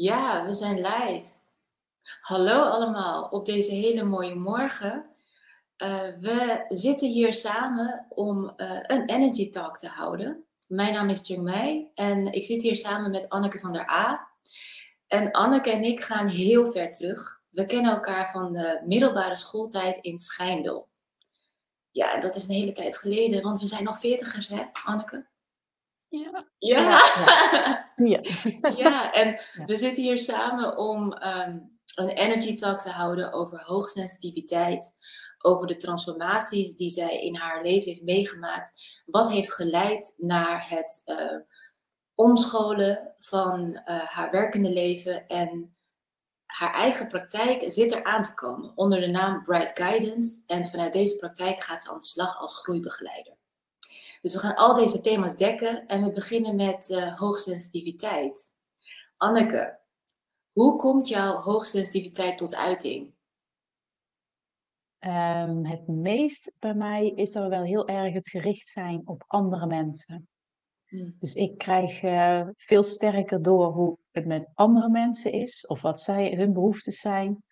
Ja, we zijn live. Hallo allemaal op deze hele mooie morgen. Uh, we zitten hier samen om uh, een Energy Talk te houden. Mijn naam is Jung Mei en ik zit hier samen met Anneke van der A. En Anneke en ik gaan heel ver terug. We kennen elkaar van de middelbare schooltijd in Schijndel. Ja, dat is een hele tijd geleden, want we zijn nog veertigers, hè, Anneke? Ja. Ja. Ja, ja. en we zitten hier samen om ehm, een energy talk te houden over hoogsensitiviteit, over de transformaties die zij in haar leven heeft meegemaakt. Wat heeft geleid naar het uh, omscholen van uh, haar werkende leven en haar eigen praktijk zit er aan te komen onder de naam Bright Guidance. En vanuit deze praktijk gaat ze aan de slag als groeibegeleider. Dus we gaan al deze thema's dekken en we beginnen met uh, hoogsensitiviteit. Anneke, hoe komt jouw hoogsensitiviteit tot uiting? Um, het meest bij mij is er wel heel erg het gericht zijn op andere mensen. Hmm. Dus ik krijg uh, veel sterker door hoe het met andere mensen is, of wat zij, hun behoeftes zijn.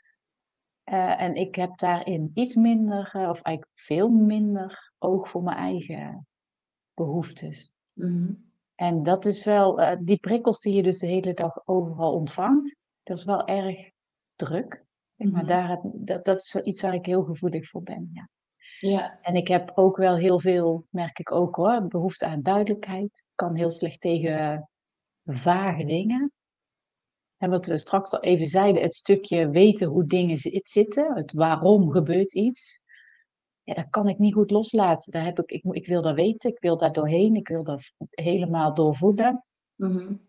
Uh, en ik heb daarin iets minder, of eigenlijk veel minder oog voor mijn eigen behoeftes. Mhm. En dat is wel, uh, die prikkels die je dus de hele dag overal ontvangt, dat is wel erg druk. Maar mhm. daar dat, dat is wel iets waar ik heel gevoelig voor ben. Ja. ja. En ik heb ook wel heel veel, merk ik ook hoor, behoefte aan duidelijkheid. Ik kan heel slecht tegen vage dingen. En wat we straks al even zeiden, het stukje weten hoe dingen zitten, het waarom gebeurt iets ja, dat kan ik niet goed loslaten. Daar heb ik, ik, ik wil dat weten, ik wil daar doorheen, ik wil dat helemaal doorvoeden. Mm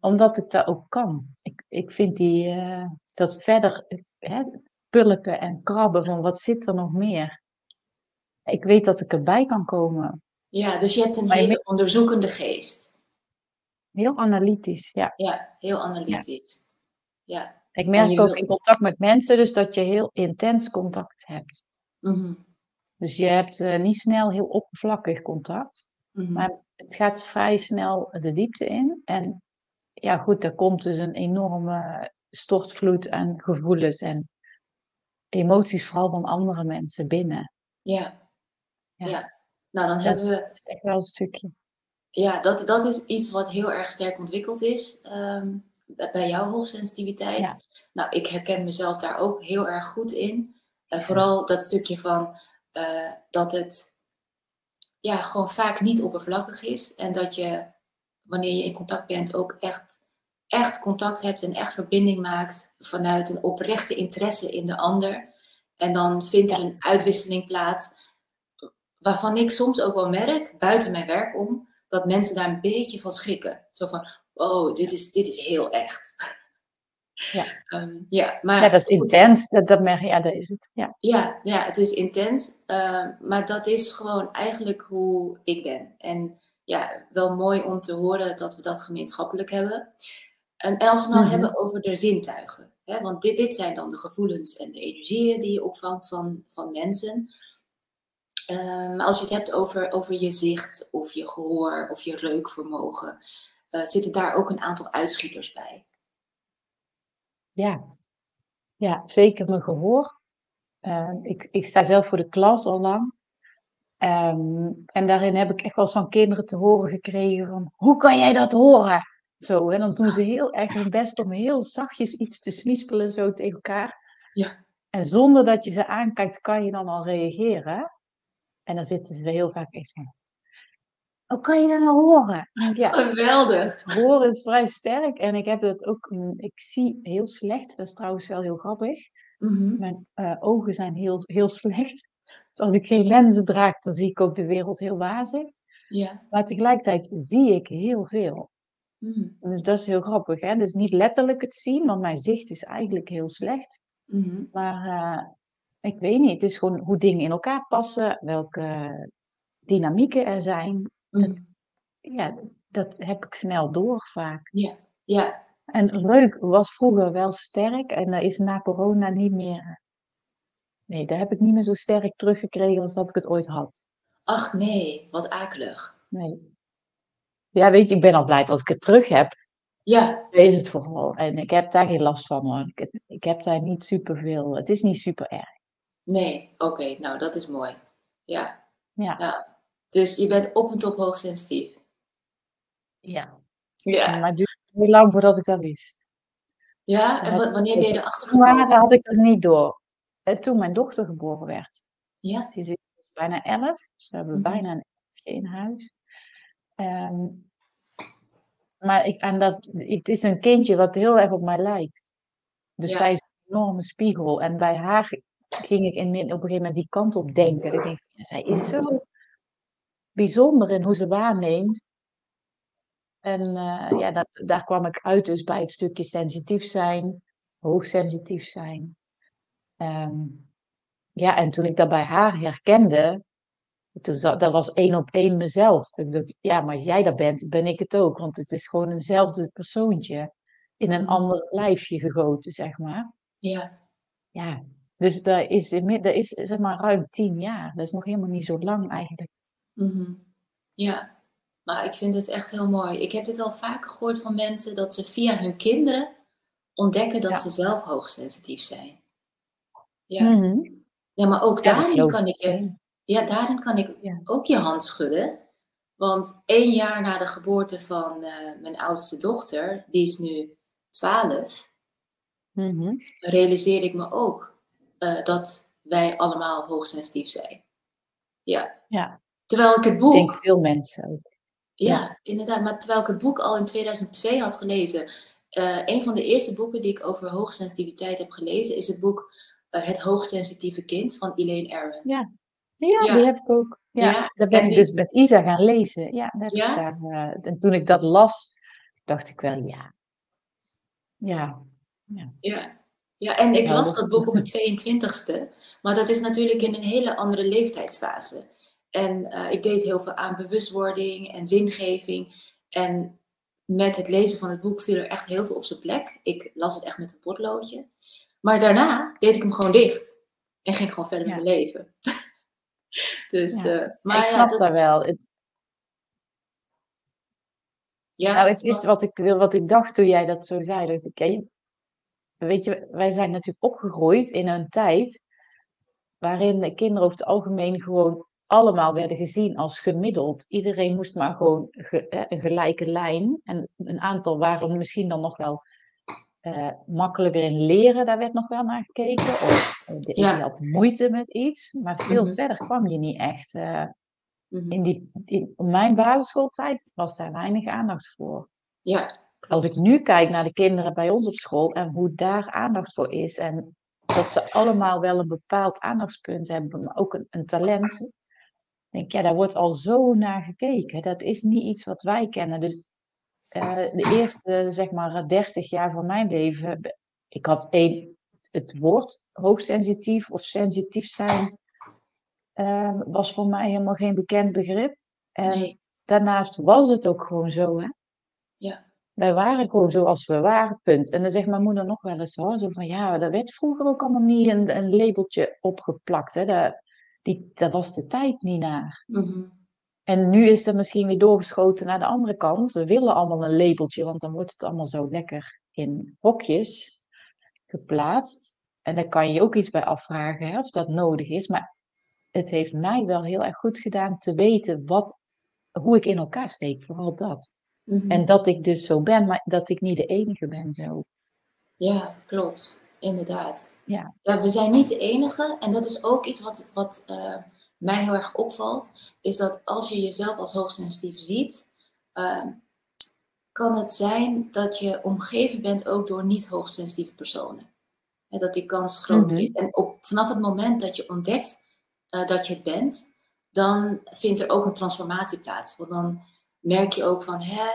omdat ik dat ook kan. Ik, ik vind die, uh, dat verder hè, pulken en krabben van wat zit er nog meer. Ik weet dat ik erbij kan komen. Ja, dus je hebt een hele onderzoekende geest. Heel analytisch, ja. Ja, heel analytisch. Ja. Ik merk ook in contact met mensen dus dat je heel intens contact hebt. Mhm. Dus je hebt uh, niet snel heel oppervlakkig contact, mhm. maar het gaat vrij snel de diepte in. En ja, goed, er komt dus een enorme stortvloed aan gevoelens en emoties, vooral van andere mensen binnen. Ja. Ja. ja. Nou, dan hebben we. Dat is echt wel een stukje. Ja, dat, dat is iets wat heel erg sterk ontwikkeld is um, bij jouw hoogsensitiviteit. Ja. Nou, ik herken mezelf daar ook heel erg goed in. Vooral dat stukje van uh, dat het ja, gewoon vaak niet oppervlakkig is. En dat je, wanneer je in contact bent, ook echt, echt contact hebt en echt verbinding maakt vanuit een oprechte interesse in de ander. En dan vindt er een uitwisseling plaats, waarvan ik soms ook wel merk, buiten mijn werk om, dat mensen daar een beetje van schrikken. Zo van, oh, dit is, dit is heel echt. Ja, um, ja, maar, ja dat is intens. Dat, dat merk, ja, dat is het. Ja, ja, ja het is intens. Uh, maar dat is gewoon eigenlijk hoe ik ben. En ja, wel mooi om te horen dat we dat gemeenschappelijk hebben. En, en als we het nou mm hebben over de zintuigen. Hè, want dit, dit zijn dan de gevoelens en de energieën die je opvangt van, van mensen. Um, als je het hebt over, over je zicht of je gehoor of je reukvermogen, uh, zitten daar ook een aantal uitschieters bij. Ja, ja zeker mijn gehoor. Uh, ik, ik sta zelf voor de klas al lang. Um, en daarin heb ik echt wel eens van kinderen te horen gekregen van, hoe kan jij dat horen? Zo, en dan doen ze heel erg hun best om heel zachtjes iets te smispelen zo tegen elkaar. Ja. En zonder dat je ze aankijkt, kan je dan al reageren. En dan zitten ze heel vaak echt van, hoe kan je dat nou horen? Ja, Geweldig. Het horen is vrij sterk en ik heb het ook, ik zie heel slecht. Dat is trouwens wel heel grappig. Mhm. Mijn uh, ogen zijn heel, heel slecht. Dus als ik geen lenzen draag, dan zie ik ook de wereld heel wazig. Ja. Maar tegelijkertijd zie ik heel veel. Mm. Dus dat is heel grappig. Hè? Dus niet letterlijk het zien, want mijn zicht is eigenlijk heel slecht. Mm Maar uh, ik weet niet, het is gewoon hoe dingen in elkaar passen, welke dynamieken er zijn. Mm. ja, dat heb ik snel door vaak. Ja, ja. En reuk was vroeger wel sterk en dat is na corona niet meer. Nee, daar heb ik niet meer zo sterk teruggekregen als dat ik het ooit had. Ach nee, wat akelig. Nee. Ja, weet je, ik ben al blij dat ik het terug heb. Ja. Is het vooral. En ik heb daar geen last van hoor. Ik, ik heb daar niet super veel. Het is niet super erg. Nee, oké. nou, dat is mooi. Ja. Ja. Nou, dus je bent op en top hoogsensitief. Ja. Ja. Maar het duurde heel lang voordat ik dat wist. Ja, en Dat- wa- wanneer ben je erachter Maar gekomen? dat had ik er niet door. En toen mijn dochter geboren werd. Ja. Die is bijna elf. Dus we hebben Mhm. bijna een elfje in huis. Ehm, maar ik, en dat, het is een kindje wat heel erg op mij lijkt. Dus Ja. zij is een enorme spiegel. En bij haar ging ik in, op een gegeven moment die kant op denken. Ik denk, zij is zo bijzonder in hoe ze waarneemt. En eh, ja, dat, daar kwam ik uit dus bij het stukje sensitief zijn, hoogsensitief zijn. Ehm, ja, en toen ik dat bij haar herkende, toen dat was één op één mezelf. Toen dacht ja, maar als jij dat bent, ben ik het ook. Want het is gewoon eenzelfde persoontje in een Mhm. ander lijfje gegoten, zeg maar. Ja. Ja, dus dat is, dat is zeg maar ruim tien jaar. Dat is nog helemaal niet zo lang eigenlijk. Mhm. Ja, maar ik vind het echt heel mooi. Ik heb dit al vaak gehoord van mensen dat ze via hun kinderen ontdekken dat Ja. ze zelf hoogsensitief zijn. Ja. Mhm. ja, maar ook Ja, daarin kan ik ja, daarin kan ik ook je hand schudden. Want één jaar na de geboorte van eh, mijn oudste dochter, die is nu 12, Mhm. realiseerde ik me ook eh, dat wij allemaal hoogsensitief zijn. Ja. Ja, Terwijl ik het ik boek denk veel mensen ook. Ja, inderdaad. Maar terwijl ik het boek al in 2002 had gelezen, eh, een van de eerste boeken die ik over hoogsensitiviteit heb gelezen, is het boek eh, Het Hoogsensitieve Kind van Elaine Aron. Ja, ja, Ja. die heb ik ook. Ja, Ja, dat ben en ik die- dus met Isa gaan lezen. Ja, dat Ja? ik daar, eh, en toen ik dat las, dacht ik wel, ja. Ja, Ja. Ja, en ik las dat- dat boek op mijn 22ste, maar dat is natuurlijk in een hele andere leeftijdsfase. En eh, ik deed heel veel aan bewustwording en zingeving. En met het lezen van het boek viel er echt heel veel op zijn plek. Ik las het echt met een potloodje. Maar daarna deed ik hem gewoon dicht. En ging gewoon verder Ja. met mijn leven. dus, Ja. eh, maar ik ja, snap dat- dat wel. Het, ja, nou, het is wat ik, wil- wat ik dacht toen jij dat zo zei. Dat ik, weet je, wij zijn natuurlijk opgegroeid in een tijd waarin de kinderen over het algemeen gewoon allemaal werden gezien als gemiddeld. Iedereen moest maar gewoon ge- een gelijke lijn. En een aantal waren misschien dan nog wel eh, makkelijker in leren, daar werd nog wel naar gekeken. Of eh, de Ja. had moeite met iets, maar veel Mhm. verder kwam je niet echt. eh, mhm. in die, in mijn basisschooltijd was daar weinig aandacht voor. ja, Als ik nu kijk naar de kinderen bij ons op school en hoe daar aandacht voor is en dat ze allemaal wel een bepaald aandachtspunt hebben, maar ook een, een talent, denk ja, daar wordt al zo naar gekeken. Dat is niet iets wat wij kennen. Dus eh, de eerste, zeg maar, 30 jaar van mijn leven, ik had één, het woord hoogsensitief of sensitief zijn, eh, was voor mij helemaal geen bekend begrip. En nee, daarnaast was het ook gewoon zo, hè. Ja. Wij waren gewoon zoals we waren, punt. En dan zegt mijn moeder nog wel eens hoor, zo van ja, daar werd vroeger ook allemaal niet een, een labeltje opgeplakt, hè. Daar, die, daar was de tijd niet naar. mhm. En nu is dat misschien weer doorgeschoten naar de andere kant. We willen allemaal een labeltje, want dan wordt het allemaal zo lekker in hokjes geplaatst. En daar kan je ook iets bij afvragen hè, of dat nodig is. Maar het heeft mij wel heel erg goed gedaan te weten wat, hoe ik in elkaar steek, vooral dat. Mhm. En dat ik dus zo ben, maar dat ik niet de enige ben zo. Ja, klopt. Inderdaad. Ja. Ja, we zijn niet de enige. En dat is ook iets wat, wat eh, mij heel erg opvalt. Is dat als je jezelf als hoogsensitief ziet, ehm, kan het zijn dat je omgeven bent ook door niet hoogsensitieve personen. Hè, dat die kans groter Mhm. is. En op, vanaf het moment dat je ontdekt eh, dat je het bent, dan vindt er ook een transformatie plaats. Want dan merk je ook van, hè,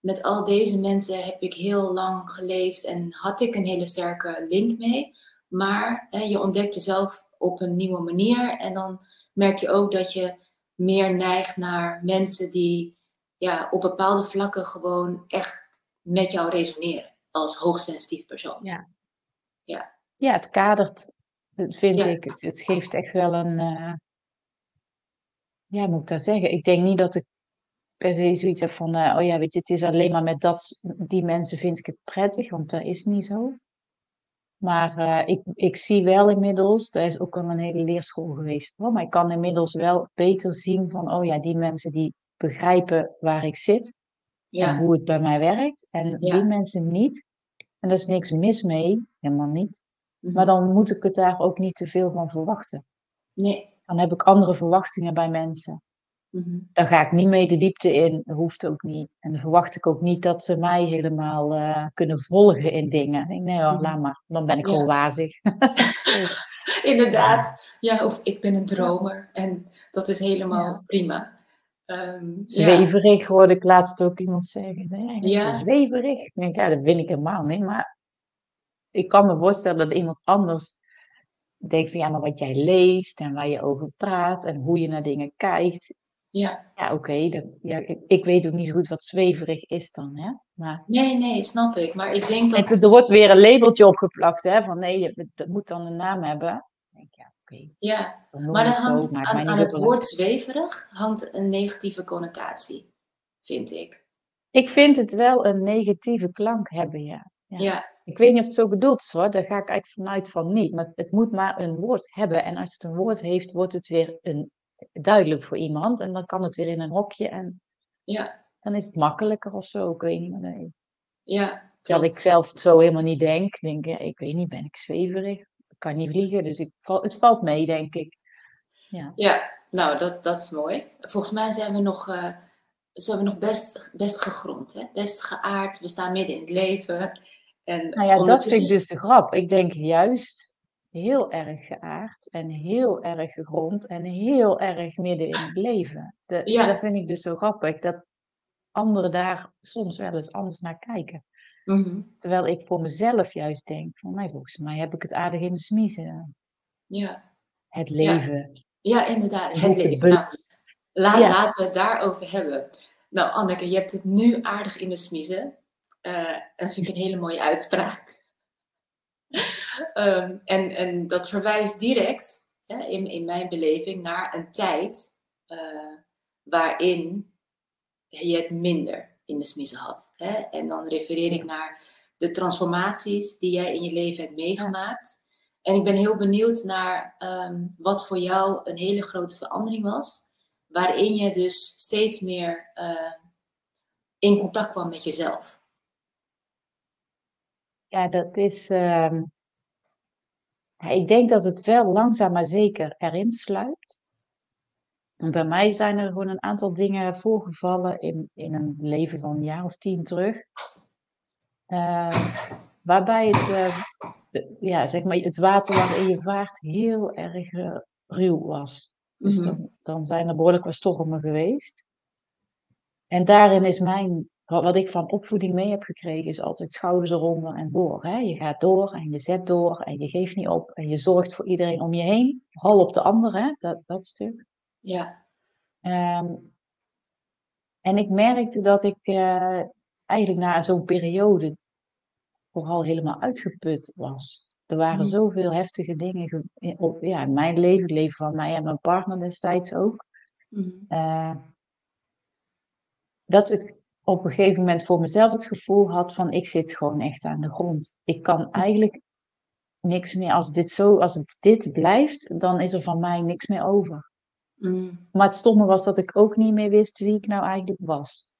met al deze mensen heb ik heel lang geleefd en had ik een hele sterke link mee. Maar hè, je ontdekt jezelf op een nieuwe manier en dan merk je ook dat je meer neigt naar mensen die ja, op bepaalde vlakken gewoon echt met jou resoneren als hoogsensitief persoon. Ja. Ja. Ja, het kadert, vind Ja. ik. Het, het geeft echt wel een. eh, ja, moet ik dat zeggen? Ik denk niet dat ik per se zoiets heb van, uh, oh ja, weet je, het is alleen maar met dat, die mensen vind ik het prettig, want dat is niet zo. Maar uh, ik, ik zie wel inmiddels, dat is ook al een hele leerschool geweest, hoor, maar ik kan inmiddels wel beter zien van, oh ja, die mensen die begrijpen waar ik zit ja. en hoe het bij mij werkt. En die mensen niet. En daar is niks mis mee, helemaal niet. Mhm. Maar dan moet ik het daar ook niet te veel van verwachten. Nee. Dan heb ik andere verwachtingen bij mensen. Mm Daar ga ik niet mee de diepte in, dat hoeft ook niet. En dan verwacht ik ook niet dat ze mij helemaal uh, kunnen volgen in dingen. Ik denk, nee hoor, mm laat maar, dan ben ik ja. gewoon wazig. Inderdaad, ja, of ik ben een dromer en dat is helemaal ja. prima. Um, zweverig hoorde ik laatst ook iemand zeggen. Nee, ja. zweverig. Ik denk, ja, dat vind ik helemaal niet. Maar ik kan me voorstellen dat iemand anders denkt van ja, maar wat jij leest en waar je over praat en hoe je naar dingen kijkt. Ja. Ja, oké. ja, ik, ik, weet ook niet zo goed wat zweverig is dan, hè. Maar, nee, nee, snap ik. Maar ik denk dat... er wordt weer een labeltje opgeplakt, hè. Van nee, dat moet dan een naam hebben. Denk, ja, oké. Ja, maar, dan hangt, zo, aan, aan het woord zweverig hangt een negatieve connotatie, vind ik. Ik vind het wel een negatieve klank hebben, ja. ja. ja. Ik weet niet of het zo bedoeld is hoor, daar ga ik eigenlijk vanuit van niet. Maar het moet maar een woord hebben. En als het een woord heeft, wordt het weer een, duidelijk voor iemand. En dan kan het weer in een hokje. En ja. dan is het makkelijker of zo. Ik weet niet wat dat is. Ja. Ik zelf zo helemaal niet denk. denk ja, ik weet niet, ben ik zweverig? Ik kan niet vliegen, dus ik, het valt mee, denk ik. Ja, ja nou, dat, dat is mooi. Volgens mij zijn we nog, uh, zijn we nog best, best gegrond, hè? best geaard. We staan midden in het leven. En nou ja, dat vind ik dus de grap. Ik denk juist heel erg geaard en heel erg gegrond en heel erg midden in het leven. De, ja. Dat vind ik dus zo grappig, dat anderen daar soms wel eens anders naar kijken. Mhm. Terwijl ik voor mezelf juist denk, van mij volgens mij heb ik het aardig in de smiezen. Ja. Het leven. Ja, ja inderdaad, het leven. Nou, laat, Laten we het daarover hebben. Nou Anneke, je hebt het nu aardig in de smiezen. Uh, dat vind ik een hele mooie uitspraak. Um, en, en dat verwijst direct, hè, in, in mijn beleving, naar een tijd uh, waarin je het minder in de smiezen had. Hè? En dan refereer ik naar de transformaties die jij in je leven hebt meegemaakt. En ik ben heel benieuwd naar um, wat voor jou een hele grote verandering was. Waarin je dus steeds meer uh, in contact kwam met jezelf. Ja, dat is. Uh, ik denk dat het wel langzaam maar zeker erin sluipt. bij mij zijn er gewoon een aantal dingen voorgevallen in, in een leven van een jaar of tien terug. Uh, waarbij het, uh, ja, zeg maar, het water waarin je vaart heel erg uh, ruw was. Dus mhm. dan, dan zijn er behoorlijk wat stormen geweest. En daarin is mijn wat ik van opvoeding mee heb gekregen is altijd schouders eronder en door. Hè? Je gaat door en je zet door en je geeft niet op en je zorgt voor iedereen om je heen. Vooral op de ander, hè? Dat, dat stuk. Ja. Um, en ik merkte dat ik uh, eigenlijk na zo'n periode vooral helemaal uitgeput was. Er waren mm. zoveel heftige dingen op ja, mijn leven, het leven van mij en mijn partner destijds ook. Mm. Uh, dat ik op een gegeven moment voor mezelf het gevoel had van ik zit gewoon echt aan de grond. Ik kan eigenlijk niks meer. Als dit zo, als het dit blijft, dan is er van mij niks meer over. Mm. Maar het stomme was dat ik ook niet meer wist wie ik nou eigenlijk was.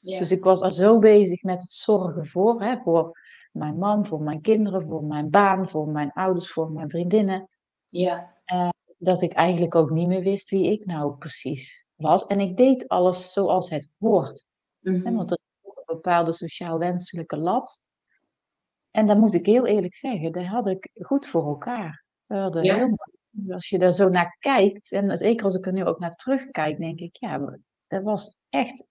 Dus ik was al zo bezig met het zorgen voor, hè, voor mijn man, voor mijn kinderen, voor mijn baan, voor mijn ouders, voor mijn vriendinnen. Ja. Uh, dat ik eigenlijk ook niet meer wist wie ik nou precies was. En ik deed alles zoals het hoort. Mm Want er is een bepaalde sociaal wenselijke lat. En dan moet ik heel eerlijk zeggen, dat had ik goed voor elkaar. Ja. Heel, als je daar zo naar kijkt, en zeker als ik er nu ook naar terugkijk, denk ik, ja, dat was echt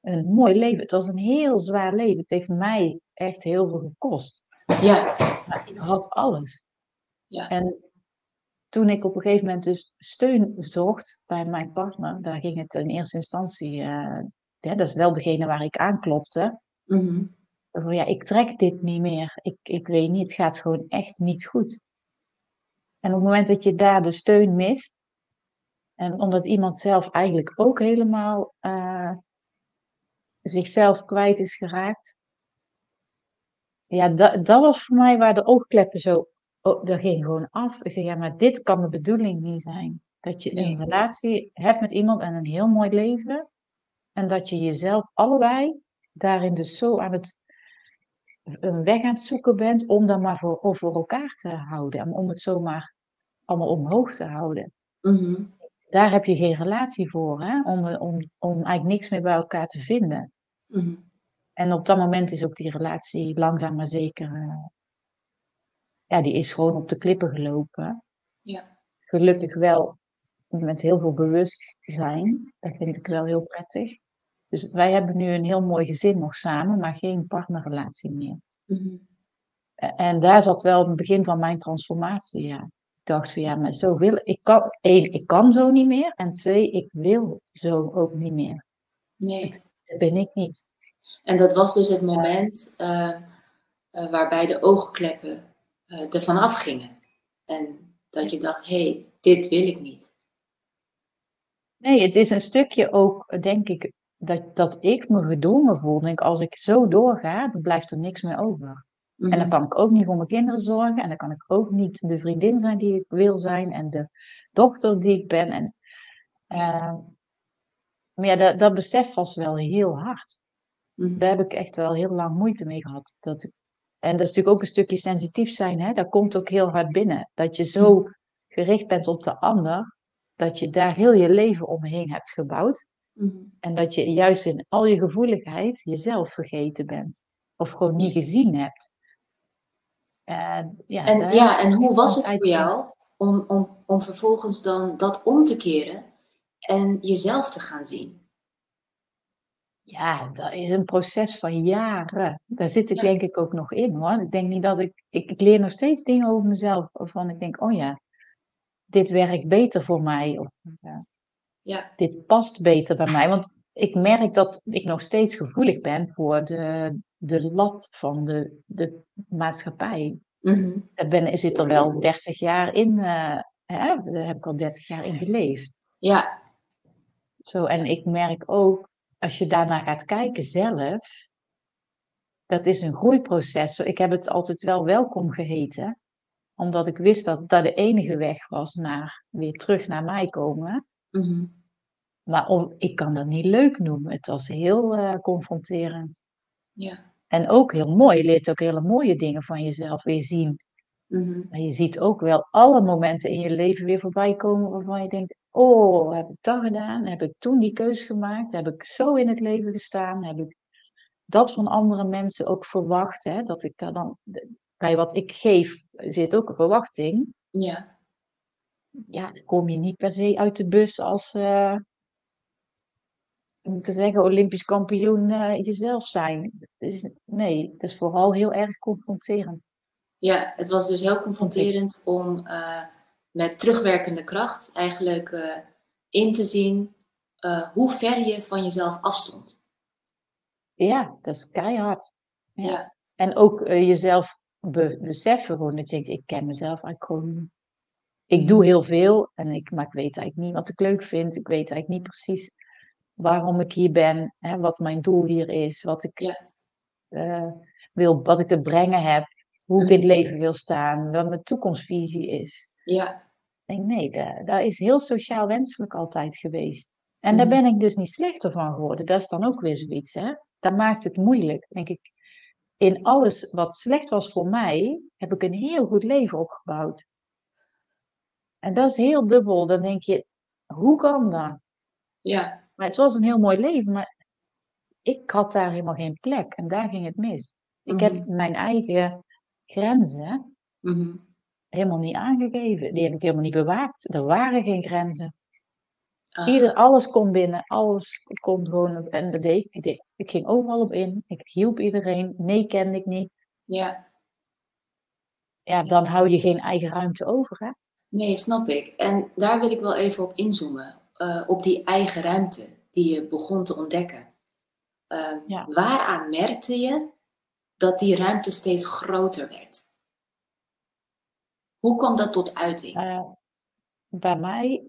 een mooi leven. Het was een heel zwaar leven. Het heeft mij echt heel veel gekost. Ja. Maar ik had alles. Ja. En toen ik op een gegeven moment dus steun zocht bij mijn partner, daar ging het in eerste instantie uh, ja, dat is wel degene waar ik aanklopte. Mm Van ja, ik trek dit niet meer. Ik, ik weet niet, het gaat gewoon echt niet goed. En op het moment dat je daar de steun mist, en omdat iemand zelf eigenlijk ook helemaal uh, zichzelf kwijt is geraakt. Ja, dat, dat was voor mij waar de oogkleppen zo, oh, dat ging gewoon af. Ik zeg, ja, maar dit kan de bedoeling niet zijn. Dat je een relatie hebt met iemand en een heel mooi leven. En dat je jezelf allebei daarin dus zo aan het een weg aan het zoeken bent om dan maar voor, voor elkaar te houden. Om het zomaar allemaal omhoog te houden. Mhm. Daar heb je geen relatie voor, hè? Om, om, om eigenlijk niks meer bij elkaar te vinden. Mhm. En op dat moment is ook die relatie langzaam maar zeker, uh, ja, die is gewoon op de klippen gelopen. Ja. Gelukkig wel met heel veel bewustzijn. Dat vind ik wel heel prettig. Dus wij hebben nu een heel mooi gezin nog samen, maar geen partnerrelatie meer. Mhm. En daar zat wel het begin van mijn transformatie, ja. Ik dacht van ja, maar zo wil ik kan, één, ik kan zo niet meer. En twee, ik wil zo ook niet meer. Nee. Dat ben ik niet. En dat was dus het moment uh, uh, waarbij de oogkleppen uh, ervan afgingen. En dat je dacht, hé, hey, dit wil ik niet. Nee, het is een stukje ook, denk ik, dat, dat ik me gedwongen voel. Denk, als ik zo doorga, dan blijft er niks meer over. En dan mhm. kan ik ook niet voor mijn kinderen zorgen. En dan kan ik ook niet de vriendin zijn die ik wil zijn. En de dochter die ik ben. En, uh, maar ja, dat, dat besef was wel heel hard. Mm. Daar heb ik echt wel heel lang moeite mee gehad. Dat, en dat is natuurlijk ook een stukje sensitief zijn. Hè? Dat komt ook heel hard binnen. Dat je zo mhm. gericht bent op de ander. Dat je daar heel je leven omheen hebt gebouwd. Mm. En dat je juist in al je gevoeligheid jezelf vergeten bent. Of gewoon niet gezien hebt. En, ja, en, ja, en hoe was het voor jou om, om, om vervolgens dan dat om te keren en jezelf te gaan zien? Ja, dat is een proces van jaren. Daar zit ik denk ik ook nog in hoor. Ik denk niet dat ik, ik, ik leer nog steeds dingen over mezelf waarvan ik denk, oh ja, dit werkt beter voor mij. Of, ja, ja. Dit past beter bij mij. Want ik merk dat ik nog steeds gevoelig ben voor de, de lat van de, de maatschappij. Mm Daar ben, zit er wel 30 jaar in, uh, hè? daar heb ik al 30 jaar in geleefd. Ja. Zo, en ik merk ook, als je daarnaar gaat kijken zelf, dat is een groeiproces. Ik heb het altijd wel welkom geheten, omdat ik wist dat dat de enige weg was naar weer terug naar mij komen. Mm Maar om, ik kan dat niet leuk noemen. Het was heel uh, confronterend. Ja. En ook heel mooi. Je leert ook hele mooie dingen van jezelf weer zien. Mhm. Maar je ziet ook wel alle momenten in je leven weer voorbij komen waarvan je denkt: Oh, heb ik dat gedaan? Heb ik toen die keus gemaakt? Heb ik zo in het leven gestaan? Heb ik dat van andere mensen ook verwacht? Hè? Dat ik daar dan, bij wat ik geef zit ook een verwachting. Ja. Ja, dan kom je niet per se uit de bus als, uh, om te zeggen, Olympisch kampioen uh, jezelf zijn. Nee, dat is vooral heel erg confronterend. Ja, het was dus heel confronterend om uh, met terugwerkende kracht eigenlijk in te zien hoe ver je van jezelf afstond. Ja, dat is keihard. Ja. ja. En ook jezelf be beseffen gewoon dat je denkt, ik ken mezelf eigenlijk gewoon Ik doe heel veel, en ik, maar ik weet eigenlijk niet wat ik leuk vind. Ik weet eigenlijk niet precies waarom ik hier ben, hè, wat mijn doel hier is, wat ik, ja. uh, wil, wat ik te brengen heb, hoe ik in het leven wil staan, wat mijn toekomstvisie is. Ja. denk, nee, dat, dat is heel sociaal wenselijk altijd geweest. En Mhm. daar ben ik dus niet slechter van geworden. Dat is dan ook weer zoiets, hè. Dat maakt het moeilijk, denk ik. In alles wat slecht was voor mij, heb ik een heel goed leven opgebouwd. En dat is heel dubbel. Dan denk je, hoe kan dat? Ja. Maar het was een heel mooi leven, maar ik had daar helemaal geen plek en daar ging het mis. Ik heb Mhm. mijn eigen grenzen Mhm. helemaal niet aangegeven. Die heb ik helemaal niet bewaakt. Er waren geen grenzen. Ah. Ieder, alles kon binnen, alles kon gewoon. op- En dat deed ik. Deed- ik ging overal op in. Ik hielp iedereen. Nee kende ik niet. Ja. Ja, dan hou je geen eigen ruimte over. Hè? Nee, snap ik. En daar wil ik wel even op inzoomen. eh, op die eigen ruimte die je begon te ontdekken. Uh, Ja. Waaraan merkte je dat die ruimte steeds groter werd? Hoe kwam dat tot uiting? Eh, bij mij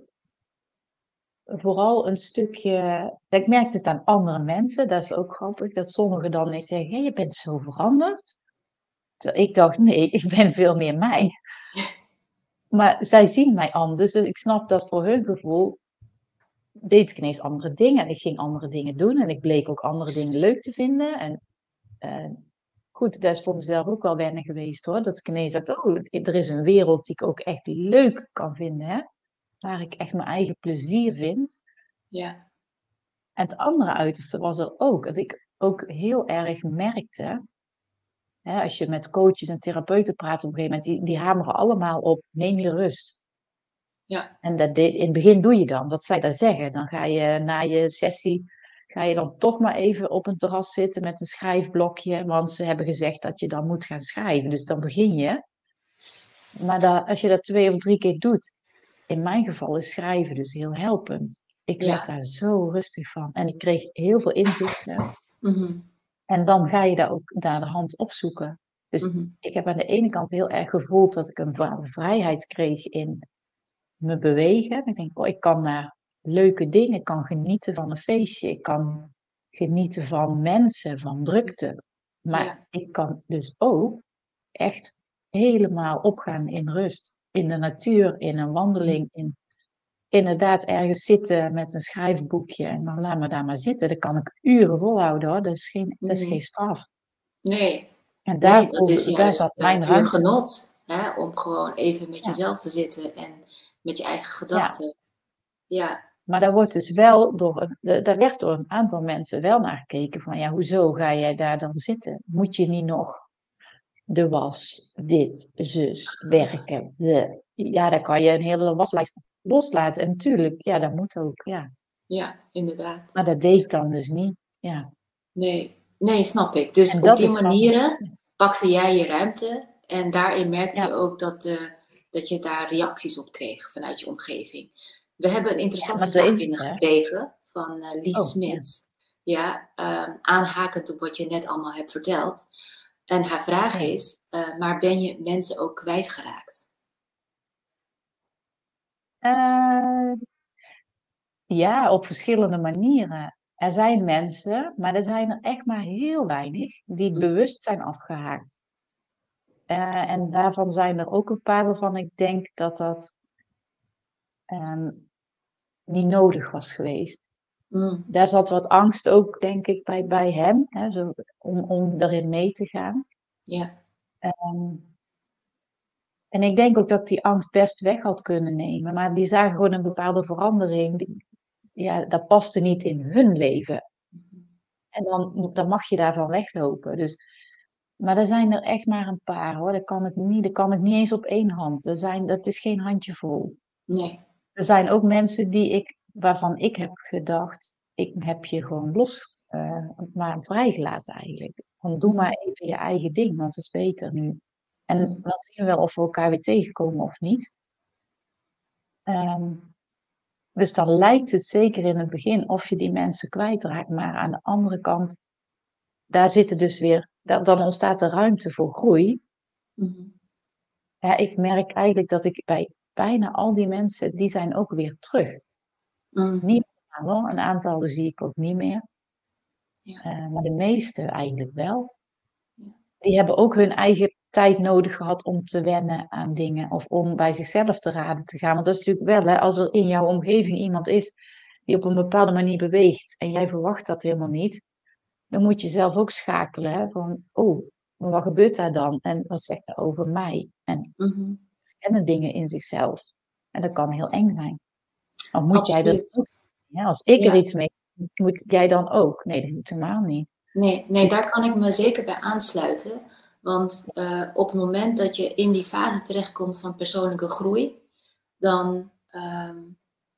vooral een stukje. Ik merkte het aan andere mensen, dat is ook grappig, dat sommigen dan eens zeggen: hey, Je bent zo veranderd. Terwijl ik dacht: Nee, ik ben veel meer mij. Maar zij zien mij anders, dus ik snap dat voor hun gevoel deed ik ineens andere dingen. En ik ging andere dingen doen en ik bleek ook andere dingen leuk te vinden. En uh, goed, dat is voor mezelf ook wel wennen geweest hoor. Dat ik ineens dacht, oh, er is een wereld die ik ook echt leuk kan vinden. Hè? Waar ik echt mijn eigen plezier vind. Ja. En het andere uiterste was er ook. Dat ik ook heel erg merkte. Hè, als je met coaches en therapeuten praat op een gegeven moment. Die, die hameren allemaal op, neem je rust. Ja. En dat in het begin doe je dan, wat zij daar zeggen. Dan ga je na je sessie ga je dan toch maar even op een terras zitten met een schrijfblokje, want ze hebben gezegd dat je dan moet gaan schrijven. Dus dan begin je. Maar dat, als je dat twee of drie keer doet, in mijn geval is schrijven dus heel helpend. Ik werd daar zo rustig van en ik kreeg heel veel inzichten. Mhm. En dan ga je daar ook naar de hand opzoeken. Dus Mhm. ik heb aan de ene kant heel erg gevoeld dat ik een vrijheid kreeg in me bewegen. Ik denk, oh, ik kan naar leuke dingen. Ik kan genieten van een feestje. Ik kan genieten van mensen, van drukte. Maar Ja. ik kan dus ook echt helemaal opgaan in rust. In de natuur, in een wandeling, in inderdaad ergens zitten met een schrijfboekje en dan laat me daar maar zitten. Dat kan ik uren volhouden hoor. Dat is geen, dat is Mhm. geen straf. Nee, En daar, nee, dat is daar juist zat eh, mijn ruimte. genot. Hè? Om gewoon even met Ja. jezelf te zitten en met je eigen gedachten. Ja, Maar daar wordt dus wel door, daar werd door een aantal mensen wel naar gekeken van ja, hoezo ga jij daar dan zitten? Moet je niet nog de was, dit, zus, werken? De, ja, dan kan je een hele waslijst loslaten. En natuurlijk, ja, dat moet ook, ja. ja, inderdaad. Maar dat deed ik dan dus niet. Ja. Nee, nee, snap ik. Dus En op die manieren pakte jij je ruimte en daarin merkte Ja. je ook dat, eh, dat je daar reacties op kreeg vanuit je omgeving. We hebben een interessante dat vraag binnengekregen van eh Lies Oh, Smits. Ja, ehm, aanhakend op wat je net allemaal hebt verteld. En haar vraag is, eh, maar ben je mensen ook kwijtgeraakt? Eh, ja, op verschillende manieren. Er zijn mensen, maar er zijn er echt maar heel weinig, die Hm. bewust zijn afgehaakt. Eh, en daarvan zijn er ook een paar waarvan ik denk dat dat ehm, niet nodig was geweest. Mm, Daar zat wat angst ook, denk ik, bij, bij hem, hè, zo, om, om erin mee te gaan. ja, Ehm, en ik denk ook dat ik die angst best weg had kunnen nemen. Maar die zagen gewoon een bepaalde verandering. Die, ja, dat paste niet in hun leven. En dan, dan mag je daarvan weglopen. Dus, maar er zijn er echt maar een paar hoor. Dat kan ik niet, dat kan ik niet eens op één hand. Er zijn, dat is geen handjevol. nee, Er zijn ook mensen die ik, waarvan ik heb gedacht, ik heb je gewoon los, eh, maar vrijgelaten eigenlijk. Van doe maar even je eigen ding, want het is beter nu. En dan zien we wel of we elkaar weer tegenkomen of niet. Ehm, dus dan lijkt het zeker in het begin of je die mensen kwijtraakt, maar aan de andere kant, daar zitten dus weer, da- dan ontstaat er ruimte voor groei. Mhm. Ja, ik merk eigenlijk dat ik bij bijna al die mensen, die zijn ook weer terug. Mm, Niet allemaal, een aantal zie ik ook niet meer. Ja. Eh, maar de meeste eigenlijk wel. Ja. Die hebben ook hun eigen tijd nodig gehad om te wennen aan dingen of om bij zichzelf te raden te gaan. Want dat is natuurlijk wel, hè, als er in jouw omgeving iemand is die op een bepaalde manier beweegt en jij verwacht dat helemaal niet, dan moet je zelf ook schakelen. Hè, van, oh, wat gebeurt daar dan? En wat zegt dat over mij? En mhm. kennen dingen in zichzelf. En dat kan heel eng zijn. Maar moet jij dat ook? Ja, als ik er iets mee moet jij dan ook? Nee, dat moet helemaal niet. Nee, nee, daar kan ik me zeker bij aansluiten. Want eh, op het moment dat je in die fase terechtkomt van persoonlijke groei, dan ehm,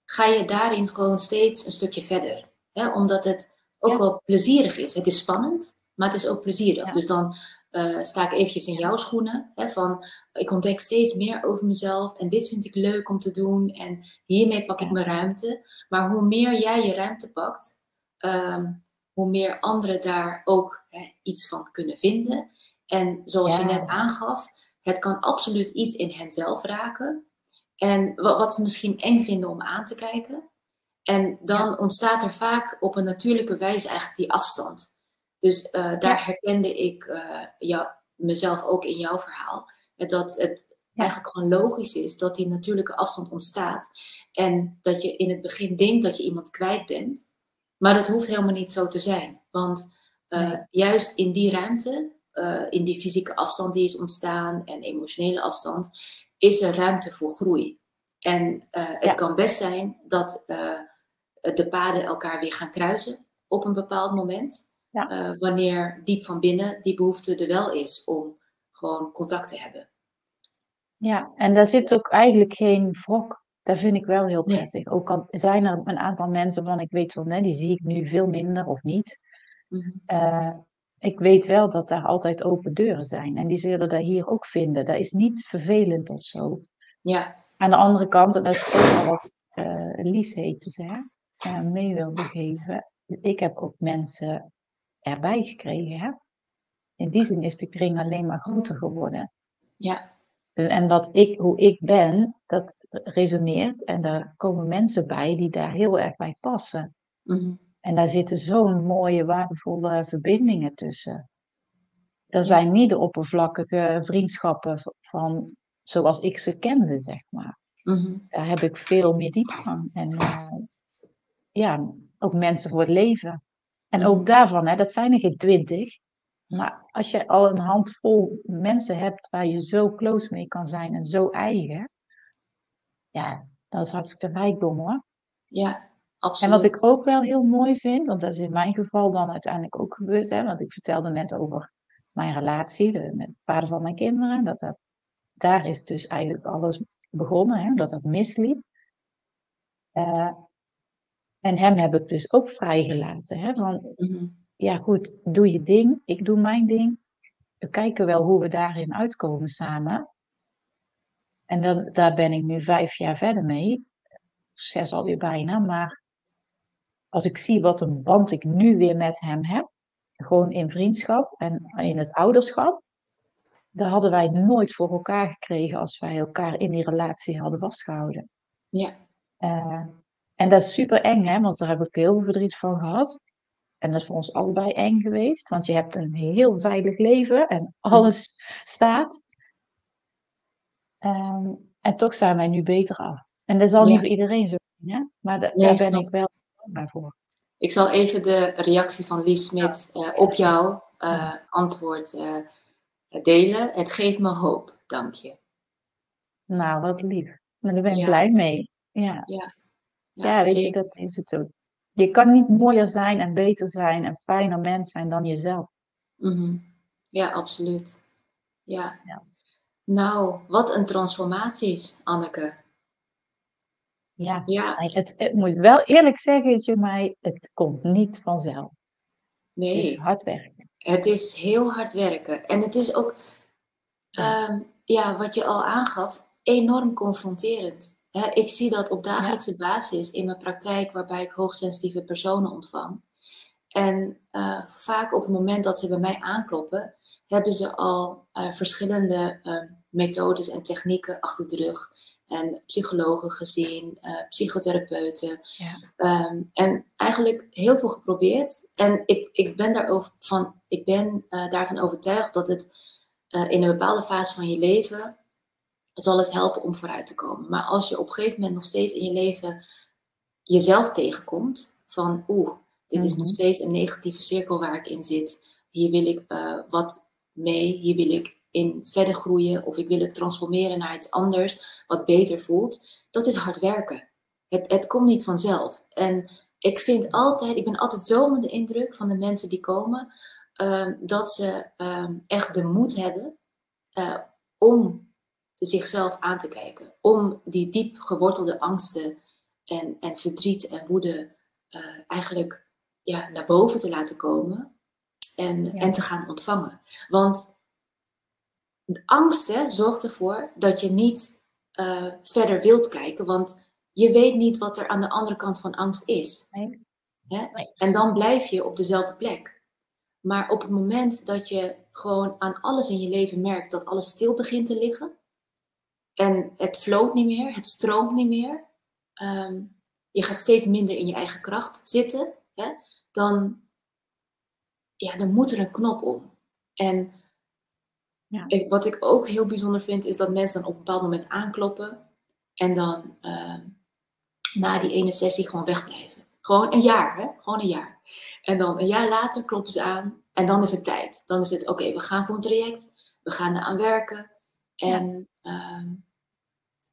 ga je daarin gewoon steeds een stukje verder. Hè? Omdat het ook Ja. wel plezierig is. Het is spannend, maar het is ook plezierig. Ja. Dus dan eh, sta ik eventjes in jouw schoenen. Hè, van, ik ontdek steeds meer over mezelf en dit vind ik leuk om te doen. En hiermee pak ik mijn ruimte. Maar hoe meer jij je ruimte pakt, ehm, hoe meer anderen daar ook hè, iets van kunnen vinden. En zoals je net aangaf, het kan absoluut iets in henzelf raken. En wa- wat ze misschien eng vinden om aan te kijken. En dan ontstaat er vaak op een natuurlijke wijze eigenlijk die afstand. Dus uh, daar herkende ik uh, jou, mezelf ook in jouw verhaal. Dat het eigenlijk gewoon logisch is dat die natuurlijke afstand ontstaat. En dat je in het begin denkt dat je iemand kwijt bent. Maar dat hoeft helemaal niet zo te zijn. Want uh, juist in die ruimte, in die fysieke afstand die is ontstaan en emotionele afstand, is er ruimte voor groei. En het kan best zijn dat de paden elkaar weer gaan kruisen op een bepaald moment. Ja. wanneer diep van binnen die behoefte er wel is om gewoon contact te hebben. Ja, en daar zit ook eigenlijk geen wrok. Dat vind ik wel heel prettig. Ook al zijn er een aantal mensen van, ik weet wel, nee, die zie ik nu veel minder of niet. Mhm. Eh, ik weet wel dat daar altijd open deuren zijn. En die zullen dat hier ook vinden. Dat is niet vervelend of zo. Ja. Aan de andere kant, en dat is ook wel wat uh, Lies heette ze, uh, mee wilde geven. Ik heb ook mensen erbij gekregen. Hè? In die zin is de kring alleen maar groter geworden. Ja. En dat ik, hoe ik ben, dat resoneert. En daar komen mensen bij die daar heel erg bij passen. Mm En daar zitten zo'n mooie, waardevolle verbindingen tussen. Dat zijn niet de oppervlakkige vriendschappen van zoals ik ze kende, zeg maar. Mm Daar heb ik veel meer diepgang. En uh, ja, ook mensen voor het leven. En ook mhm. daarvan, hè, dat zijn er geen twintig. Maar als je al een handvol mensen hebt waar je zo close mee kan zijn en zo eigen, ja, dat is hartstikke rijkdom hoor. Ja, absoluut. En wat ik ook wel heel mooi vind, want dat is in mijn geval dan uiteindelijk ook gebeurd, hè, want ik vertelde net over mijn relatie met het vader van mijn kinderen, dat dat, daar is dus eigenlijk alles begonnen, hè, dat dat misliep. Uh, en hem heb ik dus ook vrijgelaten. Hè, van, mhm ja goed, doe je ding, ik doe mijn ding. We kijken wel hoe we daarin uitkomen samen. En dan, daar ben ik nu vijf jaar verder mee. Zes alweer bijna. Maar als ik zie wat een band ik nu weer met hem heb. Gewoon in vriendschap en in het ouderschap. Dat hadden wij nooit voor elkaar gekregen als wij elkaar in die relatie hadden vastgehouden. Ja. Uh, en dat is super eng, hè, want daar heb ik heel veel verdriet van gehad. En dat is voor ons allebei eng geweest, want je hebt een heel veilig leven en alles staat. Ehm, en toch zijn wij nu beter af. En dat zal niet voor iedereen zo zijn, hè? maar daar ben ik wel dankbaar voor. Ik zal even de reactie van Lies Smit uh, op jouw uh, antwoord uh, delen. Het geeft me hoop, dank je. Nou, wat lief. Maar daar ben ik blij mee. Ja, ja. Ja, weet je, dat is het ook. Je kan niet mooier zijn en beter zijn en fijner mens zijn dan jezelf. Mm Ja, absoluut. Ja. ja. Nou, wat een transformaties, Anneke. Ja, ja. Het, het moet wel eerlijk zeggen, mij, het komt niet vanzelf. Nee. Het is hard werken. Het is heel hard werken. En het is ook, ja, um, ja wat je al aangaf, enorm confronterend ik zie dat op dagelijkse basis in mijn praktijk, waarbij ik hoogsensitieve personen ontvang. En uh, vaak op het moment dat ze bij mij aankloppen, hebben ze al uh, verschillende uh, methodes en technieken achter de rug. En psychologen gezien, psychotherapeuten. Ja. Um, en eigenlijk heel veel geprobeerd. En ik, ik ben, daarover van, ik ben daarvan overtuigd dat het in een bepaalde fase van je leven zal het helpen om vooruit te komen. Maar als je op een gegeven moment nog steeds in je leven jezelf tegenkomt, van oeh, dit is nog mhm. steeds een negatieve cirkel waar ik in zit. Hier wil ik uh, wat mee, hier wil ik in verder groeien of ik wil het transformeren naar iets anders wat beter voelt. Dat is hard werken. Het, het komt niet vanzelf. En ik vind altijd, ik ben altijd zo onder de indruk van de mensen die komen, uh, dat ze uh, echt de moed hebben uh, om zichzelf aan te kijken. Om die diep gewortelde angsten en, en verdriet en woede uh, eigenlijk ja, naar boven te laten komen en, en te gaan ontvangen. Want de angsten zorgt ervoor dat je niet uh, verder wilt kijken, want je weet niet wat er aan de andere kant van angst is. Nee. Hè? En dan blijf je op dezelfde plek. Maar op het moment dat je gewoon aan alles in je leven merkt dat alles stil begint te liggen, en het floot niet meer, het stroomt niet meer. Um, je gaat steeds minder in je eigen kracht zitten, hè, dan, ja, dan moet er een knop om. En ja. ik, wat ik ook heel bijzonder vind, is dat mensen dan op een bepaald moment aankloppen en dan uh, na die ene sessie gewoon wegblijven. Gewoon een jaar, hè? Gewoon een jaar. En dan een jaar later kloppen ze aan en dan is het tijd. Dan is het, oké, we gaan voor een traject, we gaan eraan werken. En, ehm,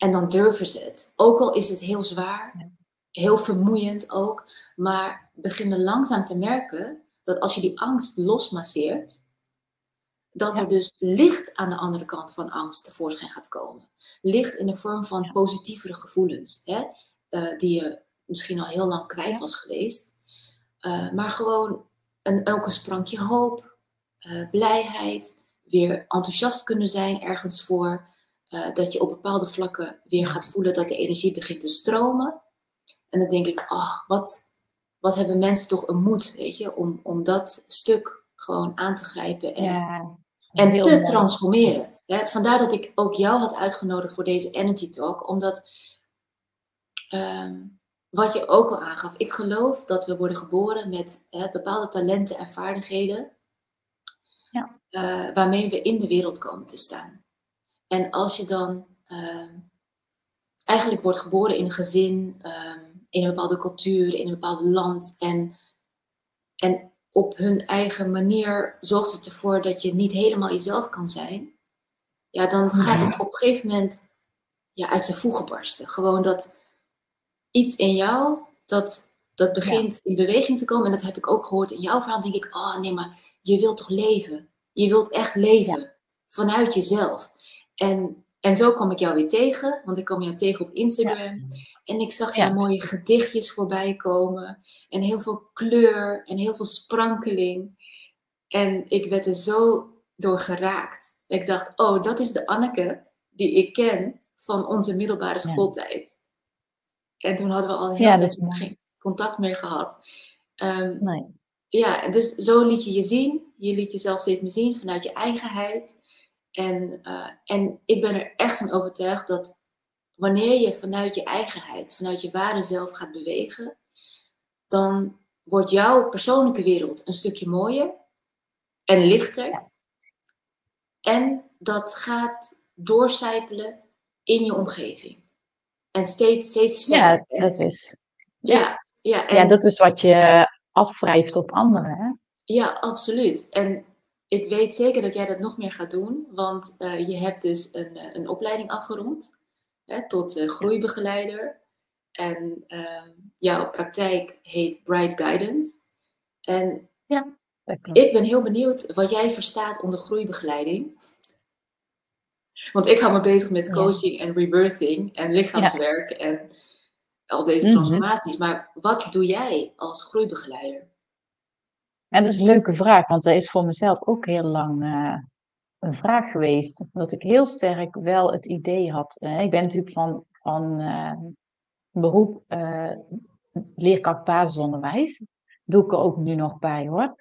en dan durven ze het. Ook al is het heel zwaar, heel vermoeiend ook, maar beginnen langzaam te merken dat als je die angst losmasseert, dat er dus licht aan de andere kant van angst tevoorschijn gaat komen. Licht in de vorm van positievere gevoelens, hè? Uh, die je misschien al heel lang kwijt was geweest. Uh, maar gewoon een, ook een sprankje hoop, uh, blijheid, weer enthousiast kunnen zijn ergens voor. Dat je op bepaalde vlakken weer gaat voelen dat de energie begint te stromen. En dan denk ik, oh, wat, wat hebben mensen toch een moed, weet je, om, om dat stuk gewoon aan te grijpen en, ja, en te transformeren. vandaar dat ik ook jou had uitgenodigd voor deze Energy Talk, omdat ehm, wat je ook al aangaf, ik geloof dat we worden geboren met bepaalde talenten en vaardigheden ja. uh, waarmee we in de wereld komen te staan. En als je dan ehm, eigenlijk wordt geboren in een gezin, ehm, in een bepaalde cultuur, in een bepaald land. En, en op hun eigen manier zorgt het ervoor dat je niet helemaal jezelf kan zijn. Ja, dan gaat het op een gegeven moment ja, uit zijn voegen barsten. Gewoon dat iets in jou, dat, dat begint in beweging te komen. En dat heb ik ook gehoord in jouw verhaal. denk ik, oh nee, maar je wilt toch leven? Je wilt echt leven. Vanuit jezelf. En en zo kwam ik jou weer tegen, want ik kwam jou tegen op Instagram. En ik zag jouw mooie gedichtjes voorbij komen. En heel veel kleur en heel veel sprankeling. En ik werd er zo door geraakt. Ik dacht, oh, dat is de Anneke die ik ken van onze middelbare schooltijd. En toen hadden we al heel ja, geen contact meer gehad. Um, nee. Ja, dus zo liet je je zien. Je liet jezelf steeds meer zien vanuit je eigenheid. En, uh, en ik ben er echt van overtuigd dat wanneer je vanuit je eigenheid, vanuit je ware zelf gaat bewegen, dan wordt jouw persoonlijke wereld een stukje mooier en lichter. En dat gaat doorcijpelen in je omgeving. En steeds, steeds verder. Ja, dat is. Ja, ja, en, ja, dat is wat je afwrijft op anderen. Hè? Ja, absoluut. En ik weet zeker dat jij dat nog meer gaat doen, want uh, je hebt dus een, eh, een opleiding afgerond hè, tot uh, groeibegeleider. En uh, jouw praktijk heet Bright Guidance. En ja, ik ben heel benieuwd wat jij verstaat onder groeibegeleiding. Want ik hou me bezig met coaching en rebirthing en lichaamswerk en al deze mhm. transformaties. Maar wat doe jij als groeibegeleider? Ja, dat is een leuke vraag, want dat is voor mezelf ook heel lang uh, een vraag geweest. Dat ik heel sterk wel het idee had. Uh, ik ben natuurlijk van, van uh, beroep leerkracht basisonderwijs. Doe ik er ook nu nog bij hoor.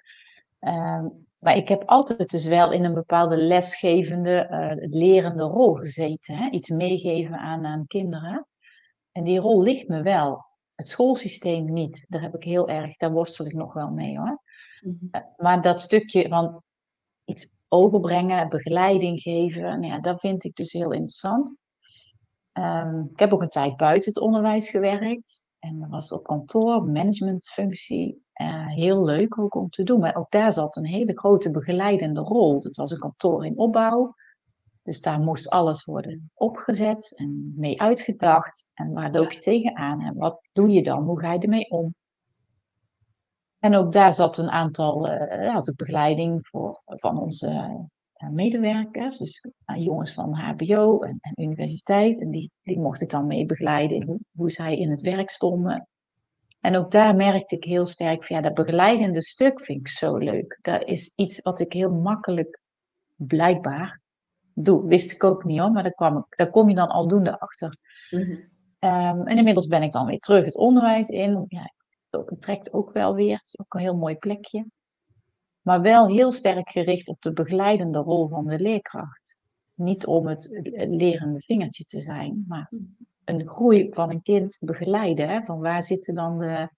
Ehm, maar ik heb altijd dus wel in een bepaalde lesgevende, lerende rol gezeten. Hè? Iets meegeven aan, aan kinderen. En die rol ligt me wel. Het schoolsysteem niet. Daar heb ik heel erg, daar worstel ik nog wel mee hoor. Mhm. Eh, maar dat stukje van iets overbrengen, begeleiding geven, nou ja, dat vind ik dus heel interessant. Ehm, ik heb ook een tijd buiten het onderwijs gewerkt. En dat was op kantoor, managementfunctie. Uh, heel leuk ook om te doen. Maar ook daar zat een hele grote begeleidende rol. Het was een kantoor in opbouw. Dus daar moest alles worden opgezet en mee uitgedacht. En waar loop je tegenaan en wat doe je dan? Hoe ga je ermee om? En ook daar zat een aantal, uh, had ik begeleiding voor, van onze uh, medewerkers, dus uh, jongens van HBO en, en, universiteit. En die, die mocht ik dan mee begeleiden in hoe, hoe, zij in het werk stonden. En ook daar merkte ik heel sterk van ja, dat begeleidende stuk vind ik zo leuk. Dat is iets wat ik heel makkelijk, blijkbaar, doe. Wist ik ook niet hoor, maar daar, kwam ik, daar kom je dan aldoende achter. Mm -hmm. um, en inmiddels ben ik dan weer terug het onderwijs in. Ja, het trekt ook wel weer. Het is ook een heel mooi plekje. Maar wel heel sterk gericht op de begeleidende rol van de leerkracht. Niet om het lerende vingertje te zijn, maar een groei van een kind begeleiden. Van waar zitten dan de,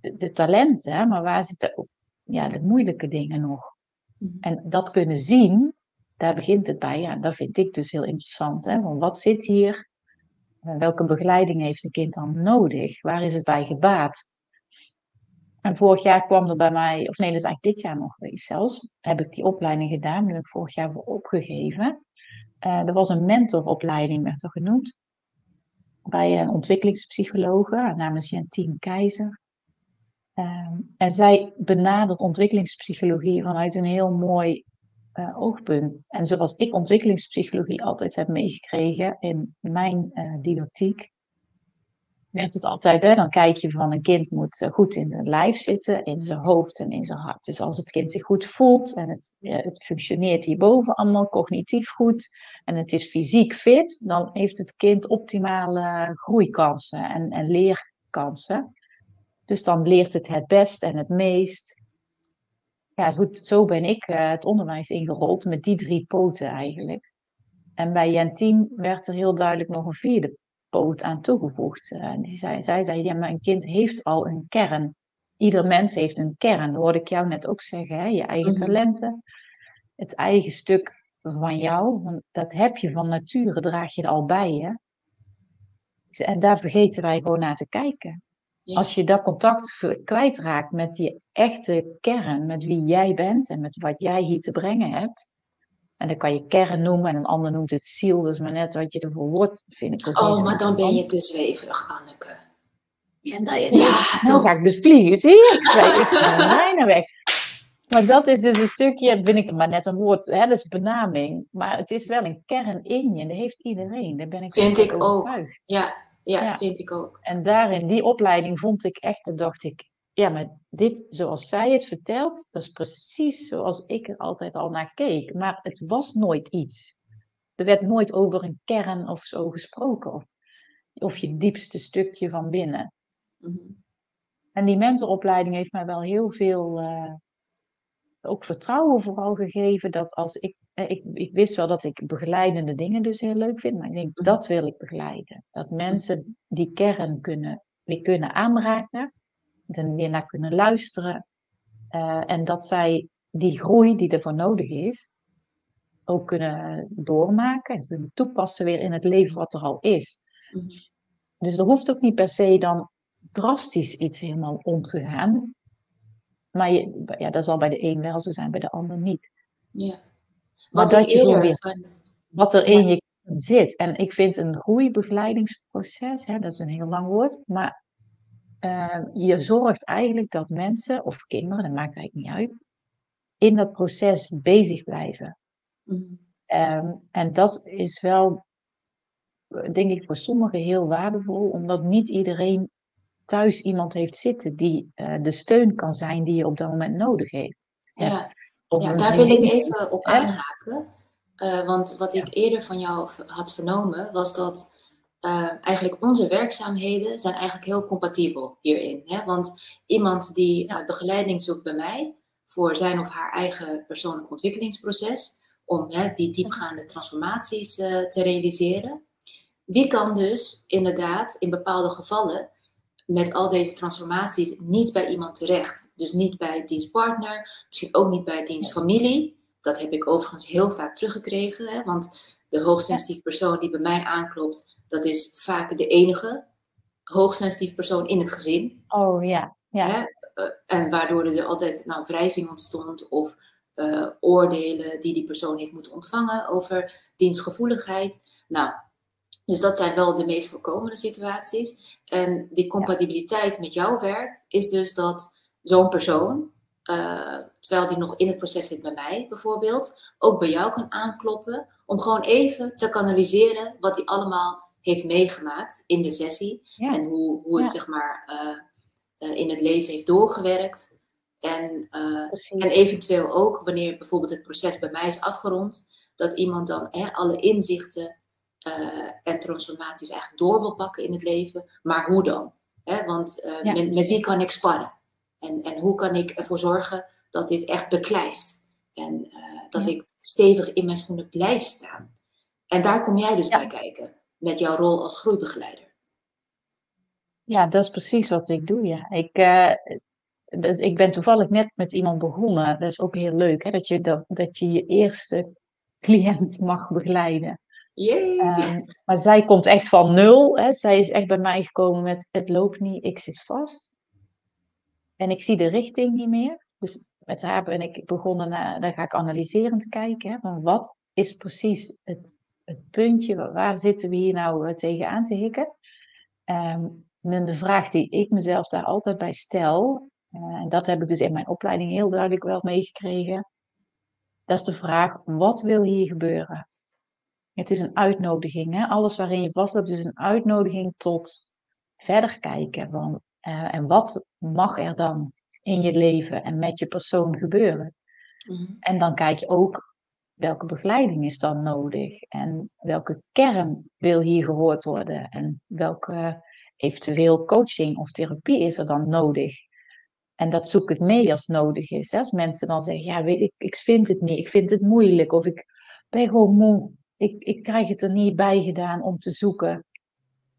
de, talenten, maar waar zitten ja, de moeilijke dingen nog? En dat kunnen zien, daar begint het bij. Ja, dat vind ik dus heel interessant. Hè? Want wat zit hier? Welke begeleiding heeft een kind dan nodig? Waar is het bij gebaat? En vorig jaar kwam er bij mij, of nee, dat is eigenlijk dit jaar nog geweest zelfs, heb ik die opleiding gedaan. Nu heb ik vorig jaar voor opgegeven. Uh, er was een mentoropleiding, werd er genoemd, bij een ontwikkelingspsychologe, namens Jantien Keizer. Uh, en zij benadert ontwikkelingspsychologie vanuit een heel mooi uh, oogpunt. En zoals ik ontwikkelingspsychologie altijd heb meegekregen in mijn uh, didactiek, werd het altijd, hè, dan kijk je van een kind moet eh, goed in het lijf zitten, in zijn hoofd en in zijn hart. Dus als het kind zich goed voelt en het, het functioneert hierboven allemaal cognitief goed en het is fysiek fit, dan heeft het kind optimale groeikansen en, en leerkansen. Dus dan leert het het best en het meest. Ja, goed, zo ben ik uh, het onderwijs ingerold met die drie poten eigenlijk. En bij Jentien werd er heel duidelijk nog een vierde poot aan toegevoegd. Uh, die zei, zij zei, ja, mijn kind heeft al een kern. Ieder mens heeft een kern, dat hoorde ik jou net ook zeggen. Hè? Je eigen mhm. talenten, het eigen stuk van jou, want dat heb je van nature, draag je er al bij je. En daar vergeten wij gewoon naar te kijken. Als je dat contact kwijtraakt met je echte kern, met wie jij bent en met wat jij hier te brengen hebt. En dan kan je kern noemen en een ander noemt het ziel. Dus maar net wat je ervoor wordt, vind ik ook Oh, maar dan ben je te zweverig, Anneke. Ja, nou, ja, ja dan ga ik dus vliegen, zie je? Ik zweef bijna weg. Maar dat is dus een stukje, vind ik maar net een woord, hè, dat is benaming. Maar het is wel een kern in je, dat heeft iedereen. Daar ben ik Vind ik overtuigd. ook. Ja, ja, vind ik ook. En daarin, die opleiding vond ik echt, dan dacht ik, ja, maar dit, zoals zij het vertelt, dat is precies zoals ik er altijd al naar keek. Maar het was nooit iets. Er werd nooit over een kern of zo gesproken. Of, of je diepste stukje van binnen. Mhm. En die mentoropleiding heeft mij wel heel veel uh, ook vertrouwen vooral gegeven. Dat als ik, eh, ik, ik wist wel dat ik begeleidende dingen dus heel leuk vind. Maar ik denk, mhm. dat wil ik begeleiden. Dat mensen die kern kunnen, weer kunnen aanraken er weer naar kunnen luisteren. Uh, en dat zij die groei die ervoor nodig is, ook kunnen doormaken en kunnen toepassen weer in het leven wat er al is. Mhm. Dus er hoeft ook niet per se dan drastisch iets helemaal om te gaan. Maar je, ja, dat zal bij de een wel zo zijn, bij de ander niet. Ja. Wat, dat je gewoon weer, wat er in je zit. En ik vind een groeibegeleidingsproces, hè, dat is een heel lang woord, maar uh, je zorgt eigenlijk dat mensen, of kinderen, dat maakt eigenlijk niet uit, in dat proces bezig blijven. Mm. Um, en dat is wel, denk ik, voor sommigen heel waardevol, omdat niet iedereen thuis iemand heeft zitten die uh, de steun kan zijn die je op dat moment nodig heeft. Ja, ja daar wil ik even op aanhaken. Uh, want wat ik eerder van jou had vernomen, was dat uh, eigenlijk onze werkzaamheden zijn eigenlijk heel compatibel hierin. Hè? Want iemand die uh, begeleiding zoekt bij mij voor zijn of haar eigen persoonlijk ontwikkelingsproces, om hè, die diepgaande transformaties uh, te realiseren, die kan dus inderdaad in bepaalde gevallen met al deze transformaties niet bij iemand terecht. Dus niet bij dienstpartner, misschien ook niet bij dienstfamilie. Dat heb ik overigens heel vaak teruggekregen, hè? want de hoogsensitieve persoon die bij mij aanklopt, dat is vaak de enige hoogsensitieve persoon in het gezin. Oh ja. ja. Eh, en waardoor er altijd nou, wrijving ontstond of uh, oordelen die die persoon heeft moeten ontvangen over dienstgevoeligheid. Nou, dus dat zijn wel de meest voorkomende situaties. En die compatibiliteit met jouw werk is dus dat zo'n persoon, uh, terwijl die nog in het proces zit bij mij bijvoorbeeld, ook bij jou kan aankloppen om gewoon even te kanaliseren wat hij allemaal heeft meegemaakt in de sessie en hoe, hoe het zeg maar uh, uh, in het leven heeft doorgewerkt. En, en eventueel ook wanneer bijvoorbeeld het proces bij mij is afgerond, dat iemand dan hè, alle inzichten en transformaties eigenlijk door wil pakken in het leven, maar hoe dan? Hè? Want met, met wie kan ik sparren? En, en hoe kan ik ervoor zorgen dat dit echt beklijft. En uh, dat ik stevig in mijn schoenen blijf staan. En daar kom jij dus bij kijken, met jouw rol als groeibegeleider. Ja, dat is precies wat ik doe, ja. Ik, uh, dus ik ben toevallig net met iemand begonnen. Dat is ook heel leuk, hè, dat, je, dat, dat je je eerste cliënt mag begeleiden. Um, maar zij komt echt van nul. Hè. Zij is echt bij mij gekomen met het loopt niet, ik zit vast. En ik zie de richting niet meer. Dus met haar ben ik begonnen, naar, dan ga ik analyserend kijken. Hè, van wat is precies het, het puntje, waar zitten we hier nou uh, tegenaan te hikken? Um, de vraag die ik mezelf daar altijd bij stel, uh, en dat heb ik dus in mijn opleiding heel duidelijk wel meegekregen, dat is de vraag, wat wil hier gebeuren? Het is een uitnodiging. Hè? Alles waarin je vastloopt is een uitnodiging tot verder kijken. Van, en wat mag er dan in je leven en met je persoon gebeuren? Mm. En dan kijk je ook welke begeleiding is dan nodig en welke kern wil hier gehoord worden en welke eventueel coaching of therapie is er dan nodig. En dat zoek ik mee als nodig is. Als mensen dan zeggen, ja, weet ik, ik vind het niet, ik vind het moeilijk of ik ben gewoon moe, ik, ik krijg het er niet bij gedaan om te zoeken.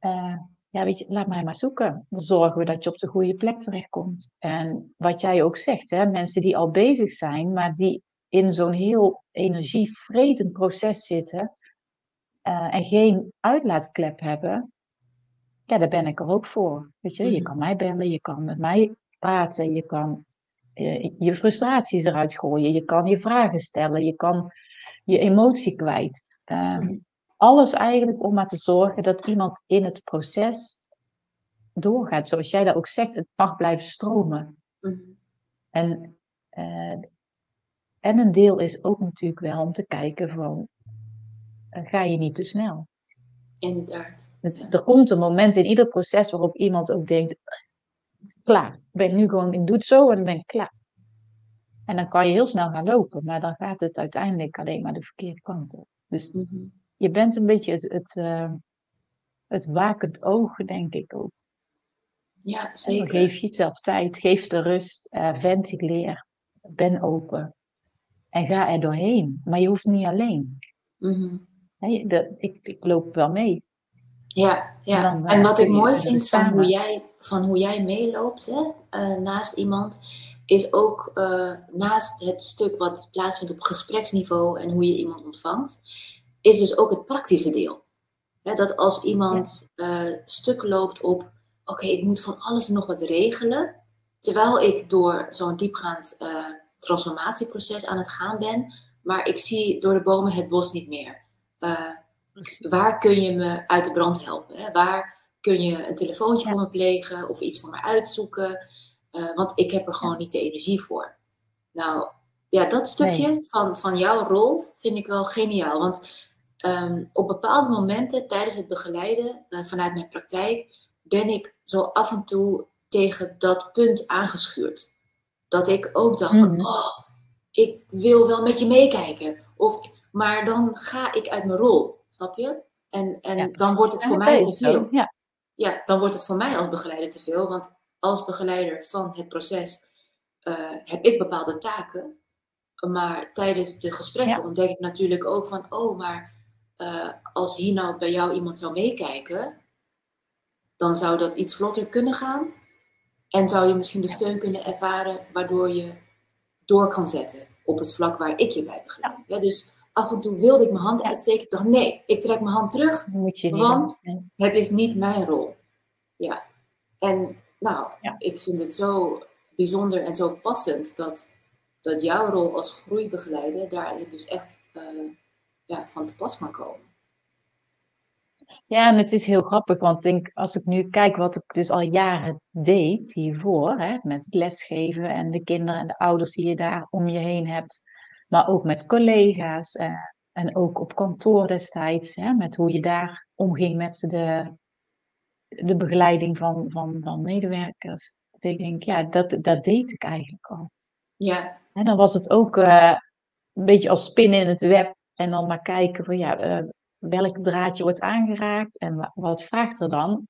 Uh, ja, weet je, laat mij maar zoeken. Dan zorgen we dat je op de goede plek terechtkomt. En wat jij ook zegt, hè, mensen die al bezig zijn, maar die in zo'n heel energievretend proces zitten uh, en geen uitlaatklep hebben, ja, daar ben ik er ook voor. Weet je, je mhm. kan mij bellen, je kan met mij praten, je kan uh, je frustraties eruit gooien, je kan je vragen stellen, je kan je emotie kwijt. Uh, alles eigenlijk om maar te zorgen dat iemand in het proces doorgaat. Zoals jij dat ook zegt, het mag blijven stromen. Mhm. En, uh, en een deel is ook natuurlijk wel om te kijken van, uh, ga je niet te snel? Inderdaad. Er komt een moment in ieder proces waarop iemand ook denkt, klaar, ik ben nu gewoon, ik doe het zo en ben ik klaar. En dan kan je heel snel gaan lopen, maar dan gaat het uiteindelijk alleen maar de verkeerde kant op. Dus mhm je bent een beetje het, het, uh, het wakend oog, denk ik ook. Ja, zeker. geef jezelf tijd, geef de rust, uh, ventileer, ben open en ga er doorheen. Maar je hoeft niet alleen. Mm de, ik, ik loop wel mee. Ja, ja. En, en wat ik mooi vind van hoe, jij, van hoe jij meeloopt hè, uh, naast iemand, is ook uh, naast het stuk wat plaatsvindt op gespreksniveau en hoe je iemand ontvangt, is dus ook het praktische deel. dat als iemand uh, stuk loopt op, oké, ik moet van alles nog wat regelen, terwijl ik door zo'n diepgaand uh, transformatieproces aan het gaan ben, maar ik zie door de bomen het bos niet meer. Uh, waar kun je me uit de brand helpen? Hè? Waar kun je een telefoontje voor me plegen of iets voor me uitzoeken? want ik heb er gewoon niet de energie voor. Nou, ja, dat stukje van, van jouw rol vind ik wel geniaal. Want um, op bepaalde momenten tijdens het begeleiden uh, vanuit mijn praktijk ben ik zo af en toe tegen dat punt aangeschuurd. Dat ik ook dacht van, mhm. oh, ik wil wel met je meekijken. Of, maar dan ga ik uit mijn rol, snap je? En, en dan wordt het voor mij te veel. Ja. ja, dan wordt het voor mij als begeleider te veel. Want als begeleider van het proces uh, heb ik bepaalde taken. Maar tijdens de gesprekken ontdek ik natuurlijk ook van, oh, maar uh, als hier nou bij jou iemand zou meekijken, dan zou dat iets vlotter kunnen gaan. En zou je misschien de steun kunnen ervaren waardoor je door kan zetten op het vlak waar ik je bij begeleid. Ja, dus af en toe wilde ik mijn hand uitsteken. Ik dacht, nee, ik trek mijn hand terug, Moet je want het is niet mijn rol. Ja. En nou, ik vind het zo bijzonder en zo passend dat, dat jouw rol als groeibegeleider daar dus echt uh, ja, van te pas kan komen. Ja, en het is heel grappig, want ik denk, als ik nu kijk wat ik dus al jaren deed hiervoor, hè, met lesgeven en de kinderen en de ouders die je daar om je heen hebt, maar ook met collega's eh, en ook op kantoor destijds, hè, met hoe je daar omging met de, de begeleiding van, van, van medewerkers. Ik denk, ja, dat, dat deed ik eigenlijk al. Ja. En dan was het ook uh, een beetje als spinnen in het web en dan maar kijken van ja, uh, welk draadje wordt aangeraakt en wat vraagt er dan.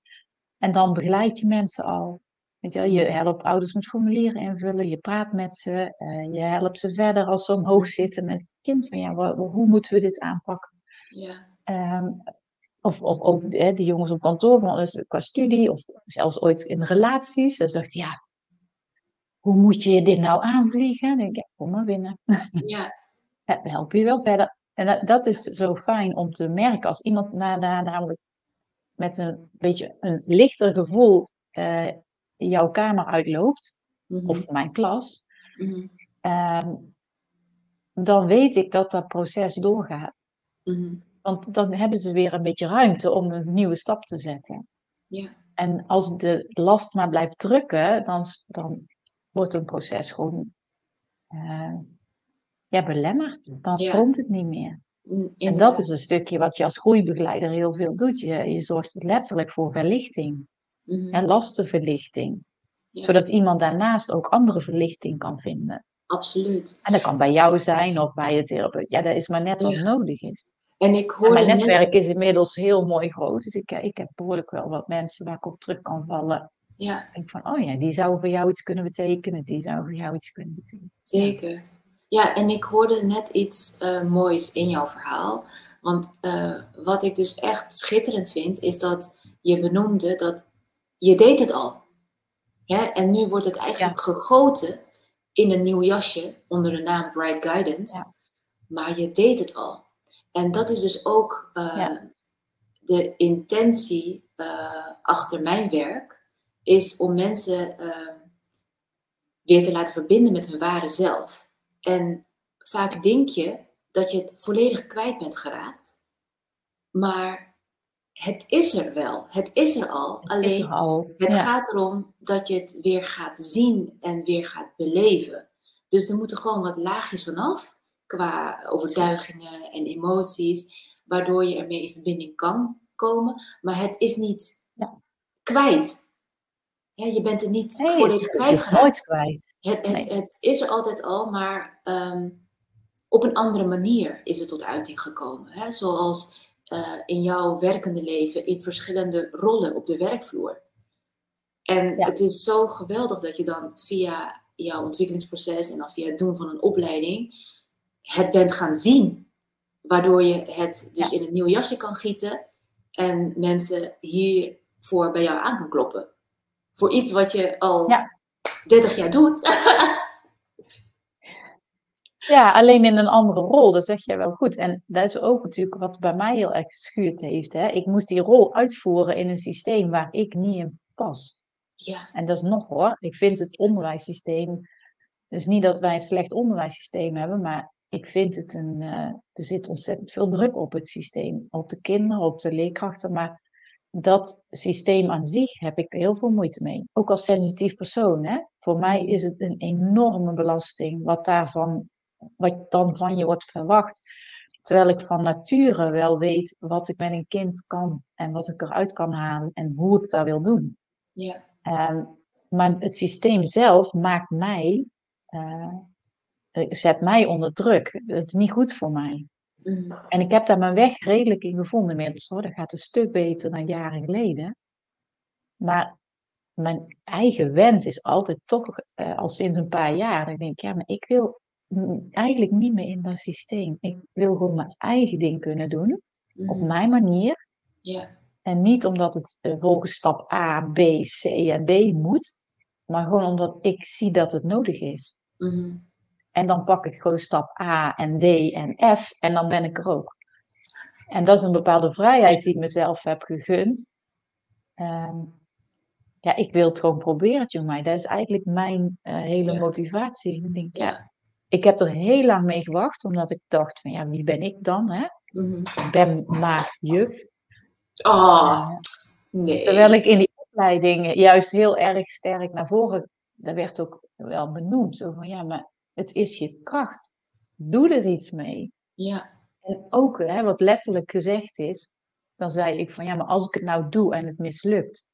En dan begeleid je mensen al. Weet je, je helpt ouders met formulieren invullen, je praat met ze, uh, je helpt ze verder als ze omhoog zitten met het kind. Van ja, hoe moeten we dit aanpakken? Ja. Ehm, of, of ook hè, de jongens op kantoor, dus qua studie, of zelfs ooit in relaties. Dan zegt ja, hoe moet je dit nou aanvliegen? Dan denk ik, ja, kom maar binnen. Ja. We helpen je wel verder. En dat, dat, is zo fijn om te merken als iemand na, na, namelijk met een beetje een lichter gevoel uh, jouw kamer uitloopt, mhm. of mijn klas, mm dan weet ik dat dat proces doorgaat. Mhm. Want dan hebben ze weer een beetje ruimte om een nieuwe stap te zetten. Ja. En als de last maar blijft drukken, dan, dan wordt een proces gewoon uh, ja, belemmerd. Dan stroomt het niet meer. Mm, en dat is een stukje wat je als groeibegeleider heel veel doet. Je, je zorgt letterlijk voor verlichting. Mm En lastenverlichting. Zodat iemand daarnaast ook andere verlichting kan vinden. Absoluut. En dat kan bij jou zijn of bij het therapeut. Ja, dat is maar net wat nodig is. En ik hoor mijn netwerk is inmiddels heel mooi groot. Dus ik, ik heb behoorlijk wel wat mensen waar ik op terug kan vallen. Ja. Ik denk van, oh ja, die zou voor jou iets kunnen betekenen. Die zou voor jou iets kunnen betekenen. Zeker. Ja, en ik hoorde net iets uh, moois in jouw verhaal. Want uh, wat ik dus echt schitterend vind, is dat je benoemde dat je deed het al. Ja, en nu wordt het eigenlijk gegoten in een nieuw jasje onder de naam Bright Guidance. Ja. Maar je deed het al. En dat is dus ook uh, de intentie achter mijn werk. Is om mensen weer te laten verbinden met hun ware zelf. En vaak denk je dat je het volledig kwijt bent geraakt. Maar het is er wel. Het is er al. Het Alleen er al. het gaat erom dat je het weer gaat zien en weer gaat beleven. Dus er moeten gewoon wat laagjes vanaf qua overtuigingen en emoties, waardoor je ermee in verbinding kan komen. Maar het is niet ja. kwijt. Ja, je bent het niet volledig kwijtgeraakt. Het is nooit kwijt. Het, het, het, is er altijd al, maar ehm, op een andere manier is het tot uiting gekomen. Hè? Zoals uh, in jouw werkende leven in verschillende rollen op de werkvloer. En het is zo geweldig dat je dan via jouw ontwikkelingsproces en dan via het doen van een opleiding het bent gaan zien. Waardoor je het dus in een nieuw jasje kan gieten en mensen hiervoor bij jou aan kan kloppen. Voor iets wat je al ja. 30 jaar doet. ja, alleen in een andere rol, dat zeg je wel goed. En dat is ook natuurlijk wat bij mij heel erg geschuurd heeft. Hè? Ik moest die rol uitvoeren in een systeem waar ik niet in pas. Ja. En dat is nog hoor. Ik vind het onderwijssysteem. Dus niet dat wij een slecht onderwijssysteem hebben, maar ik vind het een. Uh, er zit ontzettend veel druk op het systeem. Op de kinderen, op de leerkrachten. Maar dat systeem aan zich heb ik heel veel moeite mee. Ook als sensitief persoon. Hè? Voor mij is het een enorme belasting wat, daarvan, wat dan van je wordt verwacht. Terwijl ik van nature wel weet wat ik met een kind kan en wat ik eruit kan halen en hoe ik dat wil doen. Ja. Ehm, maar het systeem zelf maakt mij, uh, zet mij onder druk. Dat is niet goed voor mij. Mm. En ik heb daar mijn weg redelijk in gevonden inmiddels hoor. Dat gaat een stuk beter dan jaren geleden. Maar mijn eigen wens is altijd toch uh, al sinds een paar jaar. Dan denk ik, ja, maar ik wil eigenlijk niet meer in dat systeem. Ik wil gewoon mijn eigen ding kunnen doen. Op mm. mijn manier. En niet omdat het uh, volgens stap A, B, C en D moet. Maar gewoon omdat ik zie dat het nodig is. Mm. En dan pak ik gewoon stap A en D en F en dan ben ik er ook. En dat is een bepaalde vrijheid die ik mezelf heb gegund. Ehm, ja, ik wil het gewoon proberen, jongen. Dat is eigenlijk mijn uh, hele motivatie. Ik denk, ja, ik heb er heel lang mee gewacht, omdat ik dacht van, ja, wie ben ik dan? Hè? Mm Ik ben maar juf. Oh, nee. Terwijl ik in die opleiding juist heel erg sterk naar voren, dat werd ook wel benoemd. Zo van, ja, maar het is je kracht. Doe er iets mee. Ja. En ook hè, wat letterlijk gezegd is, dan zei ik van ja, maar als ik het nou doe en het mislukt,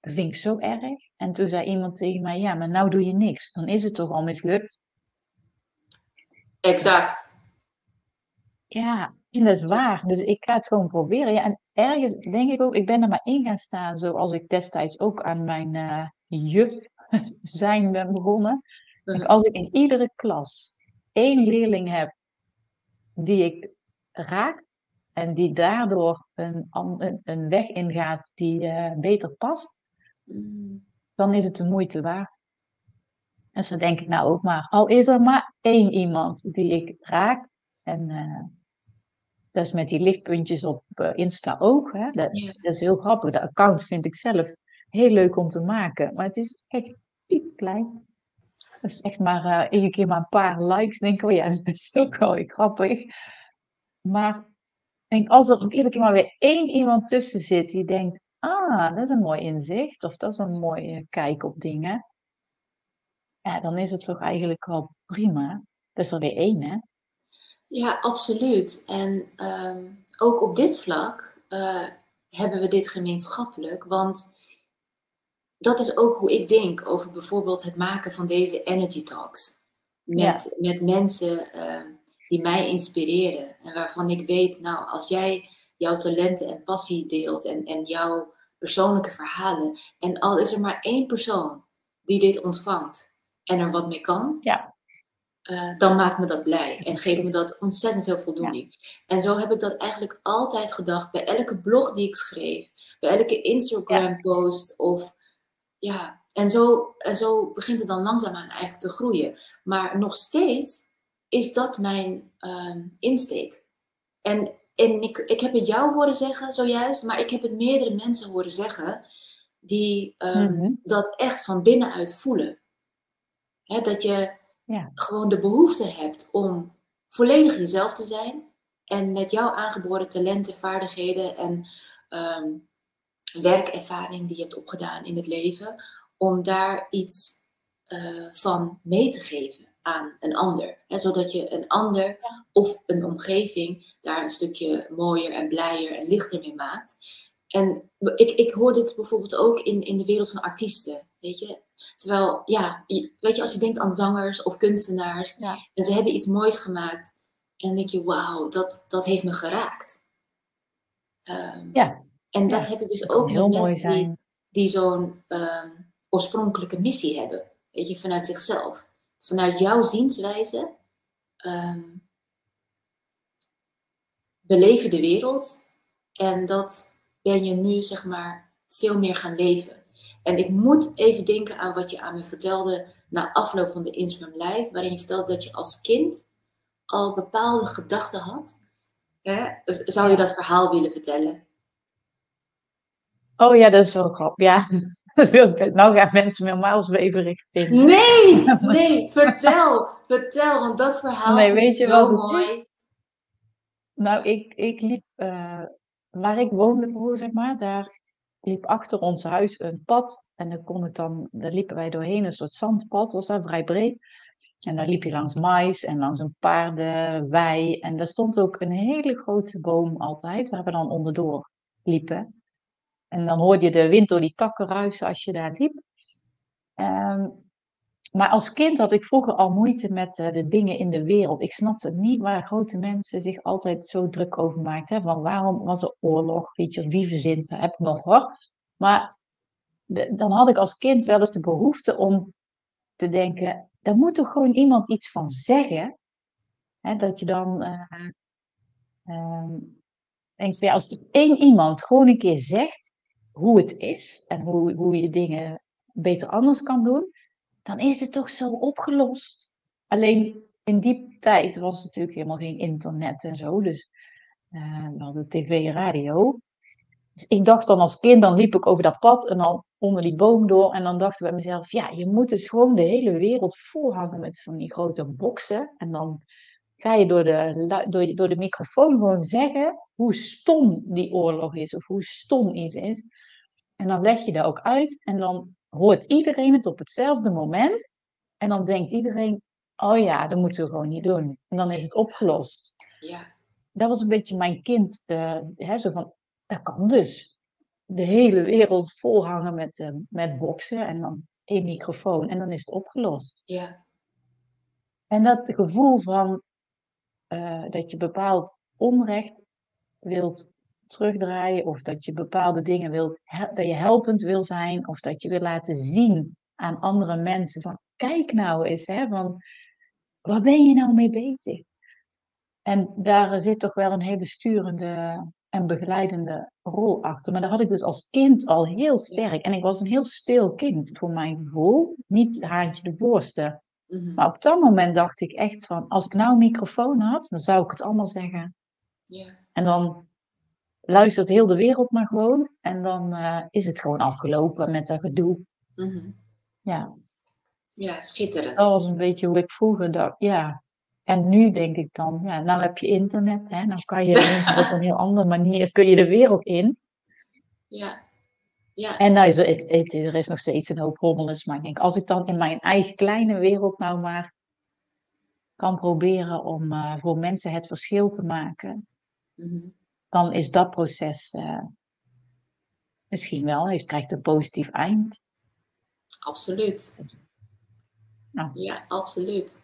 dat vind ik zo erg. En toen zei iemand tegen mij, ja, maar nou doe je niks. Dan is het toch al mislukt? Exact. Ja, en dat is waar. Dus ik ga het gewoon proberen. Ja, en ergens denk ik ook, ik ben er maar in gaan staan, zoals ik destijds ook aan mijn uh, juf zijn ben begonnen als ik in iedere klas één leerling heb die ik raak, en die daardoor een, een, een weg ingaat die uh, beter past, mm. dan is het de moeite waard. En zo denk ik nou ook maar, al is er maar één iemand die ik raak. En uh, dat is met die lichtpuntjes op uh, Insta ook. Hè? Dat, dat, is heel grappig. De account vind ik zelf heel leuk om te maken. Maar het is echt piep klein. Dat is echt maar uh, iedere keer maar een paar likes. Denk ik, oh ja, dat is ook wel grappig. Maar denk, als er iedere keer maar weer één iemand tussen zit die denkt, ah, dat is een mooi inzicht. Of dat is een mooie kijk op dingen. Ja, dan is het toch eigenlijk wel prima. Dat is er weer één, hè? Ja, absoluut. En ehm, ook op dit vlak uh, hebben we dit gemeenschappelijk. Want dat is ook hoe ik denk over bijvoorbeeld het maken van deze energy talks. Met, met mensen uh, die mij inspireren. En waarvan ik weet, nou, als jij jouw talenten en passie deelt en, en jouw persoonlijke verhalen. En al is er maar één persoon die dit ontvangt en er wat mee kan. Ja. Uh, dan maakt me dat blij en geeft me dat ontzettend veel voldoening. En zo heb ik dat eigenlijk altijd gedacht bij elke blog die ik schreef, bij elke Instagram-post of ja, en zo, en zo begint het dan langzaamaan eigenlijk te groeien. Maar nog steeds is dat mijn uh, insteek. En, en ik, ik heb het jou horen zeggen zojuist, maar ik heb het meerdere mensen horen zeggen die um, dat echt van binnenuit voelen. Dat je ja. gewoon de behoefte hebt om volledig jezelf te zijn en met jouw aangeboren talenten, vaardigheden en um, werkervaring die je hebt opgedaan in het leven, om daar iets uh, van mee te geven aan een ander. Zodat je een ander of een omgeving daar een stukje mooier en blijer en lichter mee maakt. En ik, ik hoor dit bijvoorbeeld ook in, in de wereld van artiesten. Weet je? Terwijl, ja, weet je, als je denkt aan zangers of kunstenaars en ze hebben iets moois gemaakt, en dan denk je, wauw, dat, dat heeft me geraakt. Um, ja. En dat heb ik dus ook met mensen die, die zo'n um, oorspronkelijke missie hebben. Weet je, vanuit zichzelf. Vanuit jouw zienswijze um, beleven de wereld. En dat ben je nu, zeg maar, veel meer gaan leven. En ik moet even denken aan wat je aan me vertelde na afloop van de Instagram Live, waarin je vertelde dat je als kind al bepaalde gedachten had. Hè? Zou je dat verhaal willen vertellen? Oh ja, dat is wel grappig. Ja, nou gaan mensen me helemaal zweverig vinden. Nee, nee, vertel, vertel, want dat verhaal nee, weet je wel mooi. Nou, ik, ik liep, uh, waar ik woonde zeg maar, daar liep achter ons huis een pad. En daar, kon ik dan, daar liepen wij doorheen, een soort zandpad, was daar vrij breed. En daar liep je langs mais en langs een paardenwei. En daar stond ook een hele grote boom altijd, waar we dan onderdoor liepen. En dan hoorde je de wind door die takken ruisen als je daar liep. Ehm, maar als kind had ik vroeger al moeite met uh, de dingen in de wereld. Ik snapte niet waar grote mensen zich altijd zo druk over maakten. Van waarom was er oorlog? Wie verzint dat? Heb ik nog hoor. Maar dan had ik als kind wel eens de behoefte om te denken: daar moet toch gewoon iemand iets van zeggen. Hè, dat je dan. Uh, denk, als één iemand gewoon een keer zegt hoe het is en hoe, hoe je dingen beter anders kan doen, dan is het toch zo opgelost. Alleen in die tijd was natuurlijk helemaal geen internet en zo, dus uh, we hadden tv en radio. Dus ik dacht dan als kind, dan liep ik over dat pad en dan onder die boom door. En dan dacht ik bij mezelf, ja, je moet dus gewoon de hele wereld volhangen met van die grote boksen. En dan ga je door de, door, door de microfoon gewoon zeggen hoe stom die oorlog is of hoe stom iets is. En dan leg je dat ook uit en dan hoort iedereen het op hetzelfde moment. En dan denkt iedereen, oh ja, dat moeten we gewoon niet doen. En dan is het opgelost. Ja. Dat was een beetje mijn kind, uh, hè, zo van, dat kan dus. De hele wereld volhangen met, uh, met boksen en dan één microfoon en dan is het opgelost. Ja. En dat gevoel van uh, dat je bepaald onrecht wilt terugdraaien of dat je bepaalde dingen wilt, dat je helpend wil zijn of dat je wil laten zien aan andere mensen van kijk nou eens, hè, van waar ben je nou mee bezig? En daar zit toch wel een hele sturende en begeleidende rol achter. Maar dat had ik dus als kind al heel sterk. En ik was een heel stil kind voor mijn gevoel. Niet haantje de voorste. Mhm. Maar op dat moment dacht ik echt van, als ik nou een microfoon had, dan zou ik het allemaal zeggen. En dan luistert heel de wereld maar gewoon. En dan uh, is het gewoon afgelopen met dat gedoe. Mm Ja. Ja, schitterend. Dat was een beetje hoe ik vroeger dacht, ja. En nu denk ik dan, ja, nou heb je internet, hè, nou kan je op een heel andere manier kun je de wereld in. Ja. ja. En nou is er, er is nog steeds een hoop rommelens, maar ik denk, als ik dan in mijn eigen kleine wereld nou maar kan proberen om uh, voor mensen het verschil te maken, mhm. Dan is dat proces uh, misschien wel, heeft, krijgt een positief eind. Absoluut. Nou. Ja, absoluut.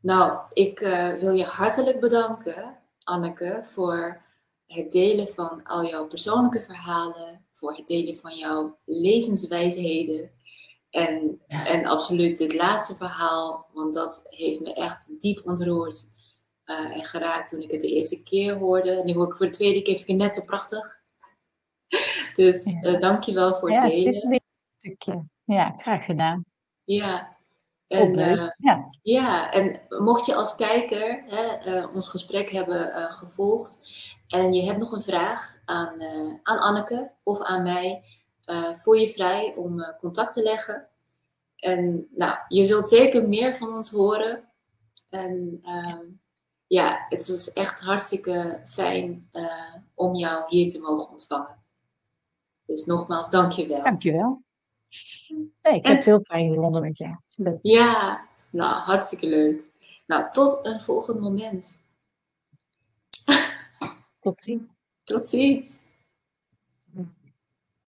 Nou, ik uh, wil je hartelijk bedanken, Anneke, voor het delen van al jouw persoonlijke verhalen, voor het delen van jouw levenswijsheden. En, en absoluut dit laatste verhaal, want dat heeft me echt diep ontroerd uh, en geraakt toen ik het de eerste keer hoorde. Nu hoor ik voor de tweede keer, vind ik het net zo prachtig. dus uh, dank je wel voor het delen. Ja, het is weer een stukje. Ja, graag gedaan. Ja, en, uh, ja. ja, en mocht je als kijker hè, ons gesprek hebben gevolgd en je hebt nog een vraag aan, aan Anneke of aan mij, voel je vrij om contact te leggen. En nou, je zult zeker meer van ons horen. En ehm, ja, het is echt hartstikke fijn om jou hier te mogen ontvangen. Dus nogmaals, dank je wel. Dank je wel. Nee, ik heb het heel fijn gevonden met jou. Ja, nou, hartstikke leuk. Nou, tot een volgend moment. Tot ziens. Tot ziens.